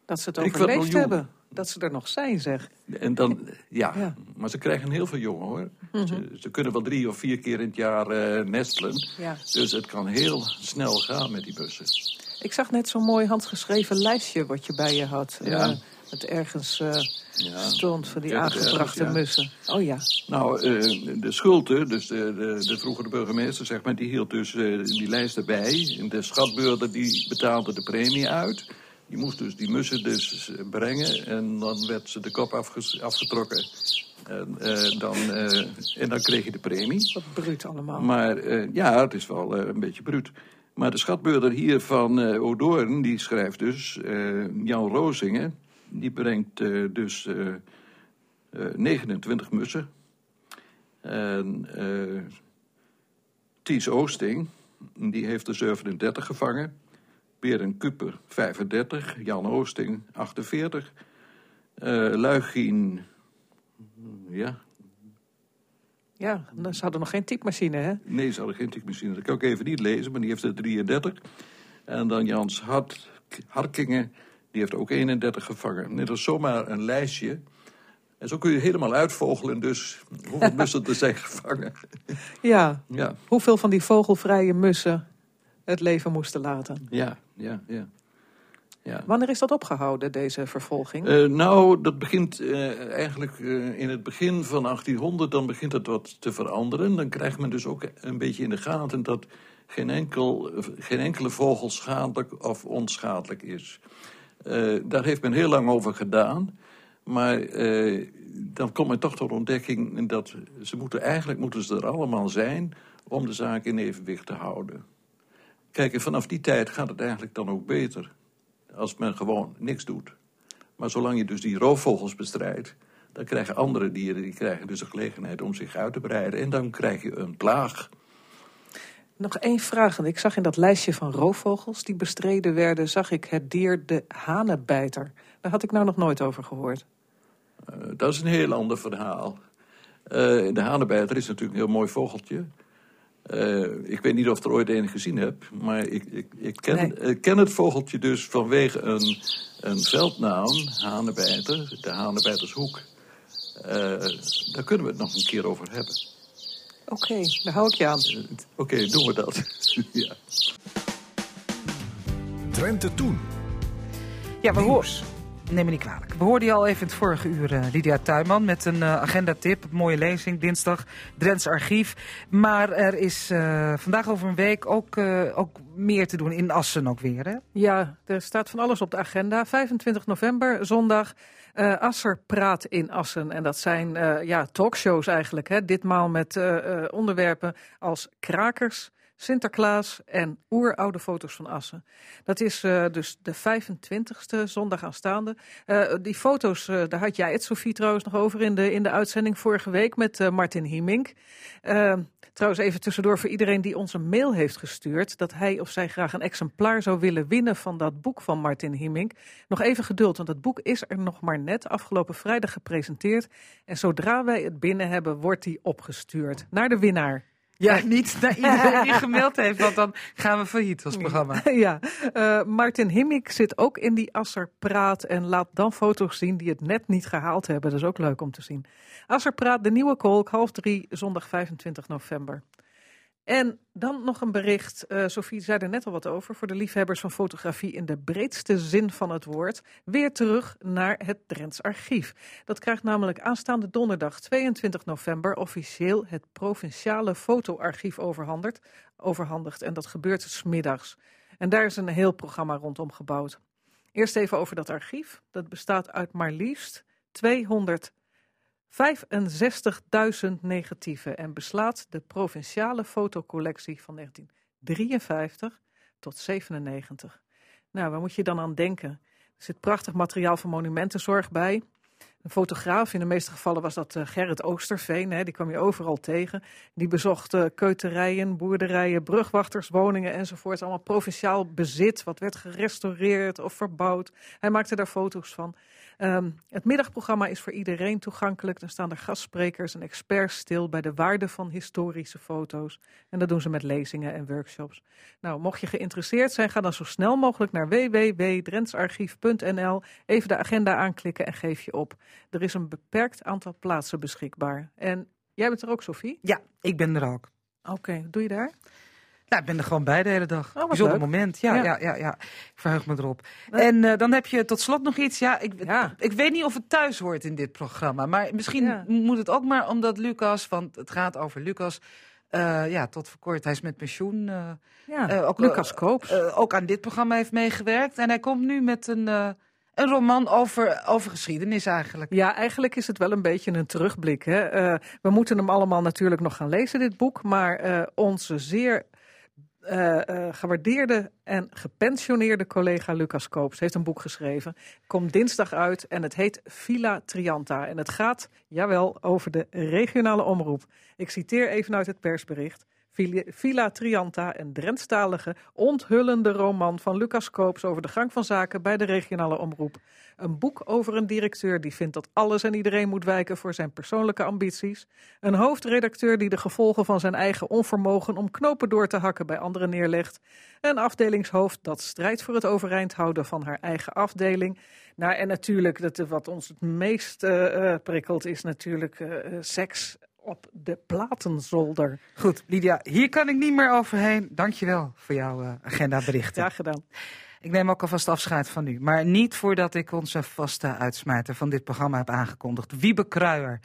J: Dat ze het overleefd hebben. Dat ze er nog zijn, zeg.
D: En dan, ja, ja. maar ze krijgen heel veel jongen, hoor. -hmm. ze, ze, kunnen wel drie of vier keer in het jaar uh, nestelen.
J: Ja.
D: Dus het kan heel snel gaan met die bussen.
J: Ik zag net zo'n mooi handgeschreven lijstje wat je bij je had.
D: Ja.
J: Uh, het ergens uh, ja. stond voor die aangebrachte ergens, mussen. Oh ja.
D: Nou, de Schulte, dus de, de, de, vroegere burgemeester, zeg maar, die hield dus die lijst erbij. En de schatbeurder die betaalde de premie uit. Die moest dus die mussen dus brengen en dan werd ze de kop afgetrokken. En, eh, dan, eh, en dan kreeg je de premie.
J: Wat bruut allemaal.
D: Maar eh, ja, het is wel eh, een beetje bruut. Maar de schatbeurder hier van eh Odoorn, die schrijft dus... eh, Jan Rozingen, die brengt eh, dus eh, eh, 29 mussen. En Ties Oosting, die heeft er 37 gevangen. Berend Kuper 35, Jan Oosting 48. eh Luigien, ja,
J: Ja, ze hadden nog geen typemachine, hè?
D: Nee, ze hadden geen typemachine. Dat kan ik even niet lezen, maar die heeft er 33. En dan Jans Hart, Harkingen, die heeft ook 31 gevangen. Dit is zomaar een lijstje. En zo kun je helemaal uitvogelen, dus hoeveel mussen er zijn gevangen.
J: Ja.
D: Ja,
J: Hoeveel van die vogelvrije mussen het leven moesten laten.
D: ja, ja, ja. Ja.
J: Wanneer is dat opgehouden, deze vervolging?
D: Eh, nou, dat begint eh, eigenlijk eh, in het begin van 1800, dan begint het wat te veranderen. Dan krijgt men dus ook een beetje in de gaten dat geen, enkel, geen enkele vogel schadelijk of onschadelijk is. Daar heeft men heel lang over gedaan. Maar dan komt men toch tot de ontdekking dat ze moeten, eigenlijk moeten ze er allemaal zijn om de zaak in evenwicht te houden. Kijk, en vanaf die tijd gaat het eigenlijk dan ook beter. Als men gewoon niks doet. Maar zolang je dus die roofvogels bestrijdt, dan krijgen andere dieren die krijgen dus de gelegenheid om zich uit te breiden. En dan krijg je een plaag.
J: Nog één vraag. Ik zag in dat lijstje van roofvogels die bestreden werden, zag ik het dier de hanenbijter. Daar had ik nou nog nooit over gehoord.
D: Eh, dat is een heel ander verhaal. Eh, de hanenbijter is natuurlijk een heel mooi vogeltje. Eh, ik weet niet of ik er ooit een gezien heb, maar ik, ik, ik ken,
J: Nee.
D: ik ken het vogeltje dus vanwege een, een veldnaam, hanenbijter, de hanenbijtershoek. Eh, daar kunnen we het nog een keer over hebben.
J: Oké, daar hou ik je aan.
D: Oké, doen we dat. ja.
I: Drenthe Toen.
A: Ja, we horen. Neem me niet kwalijk. We hoorden je al even in het vorige uur, eh, Lydia Tuinman, met een eh, agendatip. Mooie lezing, dinsdag, Drents Archief. Maar er is eh, vandaag over een week ook, ook meer te doen in Assen ook weer, hè?
J: Ja, er staat van alles op de agenda. 25 november, zondag. Asser praat in Assen. En dat zijn ja, talkshows eigenlijk. Hè. Ditmaal met onderwerpen als krakers, Sinterklaas en oeroude foto's van Assen. Dat is eh, dus de 25ste zondag aanstaande. Eh, die foto's, eh, daar had jij het, Sofie, trouwens nog over in de, in de uitzending vorige week met Martin Hiemink. Eh, trouwens, even tussendoor voor iedereen die ons een mail heeft gestuurd... dat hij of zij graag een exemplaar zou willen winnen van dat boek van Martin Hiemink. Nog even geduld, want het boek is er nog maar net afgelopen vrijdag gepresenteerd. En zodra wij het binnen hebben, wordt die opgestuurd naar de winnaar.
A: Ja, niet naar iedereen die gemeld heeft, want dan gaan we failliet als programma.
J: ja, eh, Martin Himmik zit ook in die Asser Praat en laat dan foto's zien die het net niet gehaald hebben. Dat is ook leuk om te zien. Asser Praat, de nieuwe kolk, half drie, zondag 25 november. En dan nog een bericht, eh Sophie zei er net al wat over, voor de liefhebbers van fotografie in de breedste zin van het woord. Weer terug naar het Drents Archief. Dat krijgt namelijk aanstaande donderdag 22 november officieel het provinciale fotoarchief overhandigd. en dat gebeurt smiddags. En daar is een heel programma rondom gebouwd. Eerst even over dat archief. Dat bestaat uit maar liefst 265.000 negatieven en beslaat de provinciale fotocollectie van 1953 tot 97. Nou, waar moet je dan aan denken? Er zit prachtig materiaal van monumentenzorg bij. Een fotograaf, in de meeste gevallen was dat eh, Gerrit Oosterveen, hè, die kwam je overal tegen. Die bezocht eh, keuterijen, boerderijen, brugwachterswoningen enzovoort. Allemaal provinciaal bezit, wat werd gerestaureerd of verbouwd. Hij maakte daar foto's van. Ehm, het middagprogramma is voor iedereen toegankelijk. Dan staan er gastsprekers en experts stil bij de waarde van historische foto's. En dat doen ze met lezingen en workshops. Nou, mocht je geïnteresseerd zijn, ga dan zo snel mogelijk naar www.drentsarchief.nl. Even de agenda aanklikken en geef je op. Er is een beperkt aantal plaatsen beschikbaar. En jij bent er ook, Sophie?
A: Ja, ik ben er ook.
J: Oké, doe je daar?
A: Nou, ik ben er gewoon bij de hele dag.
J: Oh,
A: Bijzonder
J: leuk.
A: moment. Ja,
J: Ja.
A: ja. Ja, ja, Ik verheug me erop. En eh, dan heb je tot slot nog iets. Ja, ik, ik weet niet of het thuis hoort in dit programma. Maar misschien
J: Ja.
A: moet het ook maar omdat Lucas, want het gaat over Lucas. eh, ja, tot voor kort, hij is met pensioen. eh,
J: Ja,
A: ook,
J: Lucas Koops.
A: ook aan dit programma heeft meegewerkt. En hij komt nu met een, een roman over, over geschiedenis eigenlijk.
J: Ja, eigenlijk is het wel een beetje een terugblik. Hè? We moeten hem allemaal natuurlijk nog gaan lezen, dit boek. Maar onze zeer eh, eh, gewaardeerde en gepensioneerde collega Lucas Koops heeft een boek geschreven. Komt dinsdag uit en het heet Villa Trianta. En het gaat, jawel, over de regionale omroep. Ik citeer even uit het persbericht. Villa- Trianta, een Drentstalige, onthullende roman van Lucas Koops over de gang van zaken bij de regionale omroep. Een boek over een directeur die vindt dat alles en iedereen moet wijken voor zijn persoonlijke ambities. Een hoofdredacteur die de gevolgen van zijn eigen onvermogen om knopen door te hakken bij anderen neerlegt. Een afdelingshoofd dat strijdt voor het overeind houden van haar eigen afdeling. Nou, en natuurlijk, dat, wat ons het meest eh, eh, prikkelt, is natuurlijk eh, seks op de platenzolder.
A: Goed, Lydia, hier kan ik niet meer overheen. Dankjewel voor jouw eh, agendaberichten.
J: Ja, gedaan.
A: Ik neem ook alvast afscheid van u. Maar niet voordat ik onze vaste uitsmijter van dit programma heb aangekondigd. Wiebe Kruijer.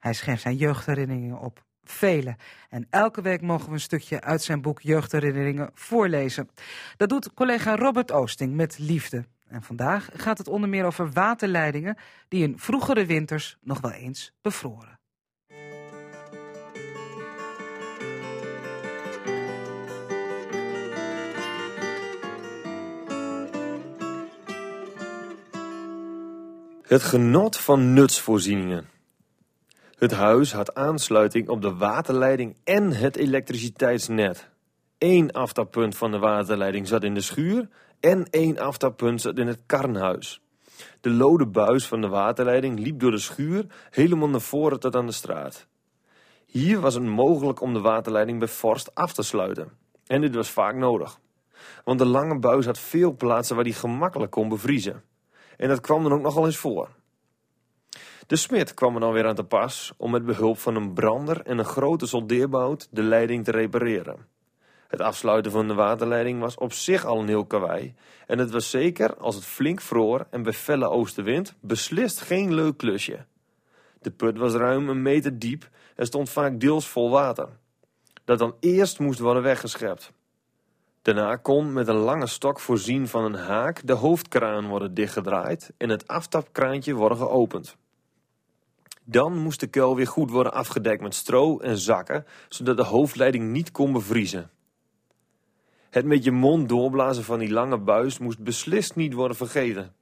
A: Hij schreef zijn jeugdherinneringen op. Vele. En elke week mogen we een stukje uit zijn boek Jeugdherinneringen voorlezen. Dat doet collega Robert Oosting met liefde. En vandaag gaat het onder meer over waterleidingen die in vroegere winters nog wel eens bevroren.
O: Het genot van nutsvoorzieningen. Het huis had aansluiting op de waterleiding en het elektriciteitsnet. Eén aftappunt van de waterleiding zat in de schuur en één aftappunt zat in het karnhuis. De lode buis van de waterleiding liep door de schuur helemaal naar voren tot aan de straat. Hier was het mogelijk om de waterleiding bij vorst af te sluiten. En dit was vaak nodig. Want de lange buis had veel plaatsen waar die gemakkelijk kon bevriezen. En dat kwam dan ook nogal eens voor. De smid kwam er dan weer aan te pas om met behulp van een brander en een grote soldeerbout de leiding te repareren. Het afsluiten van de waterleiding was op zich al een heel kawaii. En het was zeker, als het flink vroor en bij felle oostenwind, beslist geen leuk klusje. De put was ruim een meter diep en stond vaak deels vol water. Dat dan eerst moest worden weggeschept. Daarna kon met een lange stok voorzien van een haak de hoofdkraan worden dichtgedraaid en het aftapkraantje worden geopend. Dan moest de kuil weer goed worden afgedekt met stro en zakken, zodat de hoofdleiding niet kon bevriezen. Het met je mond doorblazen van die lange buis moest beslist niet worden vergeten.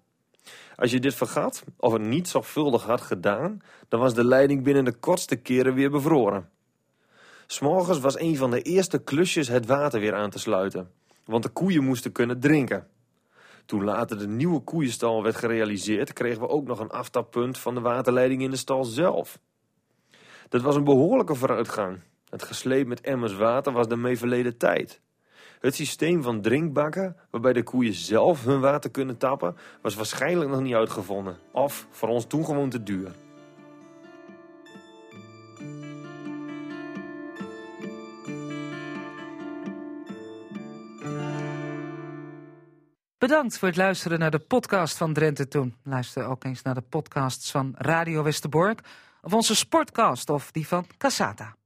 O: Als je dit vergat, of het niet zorgvuldig had gedaan, dan was de leiding binnen de kortste keren weer bevroren. S'morgens was een van de eerste klusjes het water weer aan te sluiten, want de koeien moesten kunnen drinken. Toen later de nieuwe koeienstal werd gerealiseerd, kregen we ook nog een aftappunt van de waterleiding in de stal zelf. Dat was een behoorlijke vooruitgang. Het gesleep met emmers water was daarmee verleden tijd. Het systeem van drinkbakken, waarbij de koeien zelf hun water kunnen tappen, was waarschijnlijk nog niet uitgevonden. Of voor ons toen gewoon te duur.
A: Bedankt voor het luisteren naar de podcast van Drenthe Toen. Luister ook eens naar de podcasts van Radio Westerbork, of onze sportcast of die van Cassata.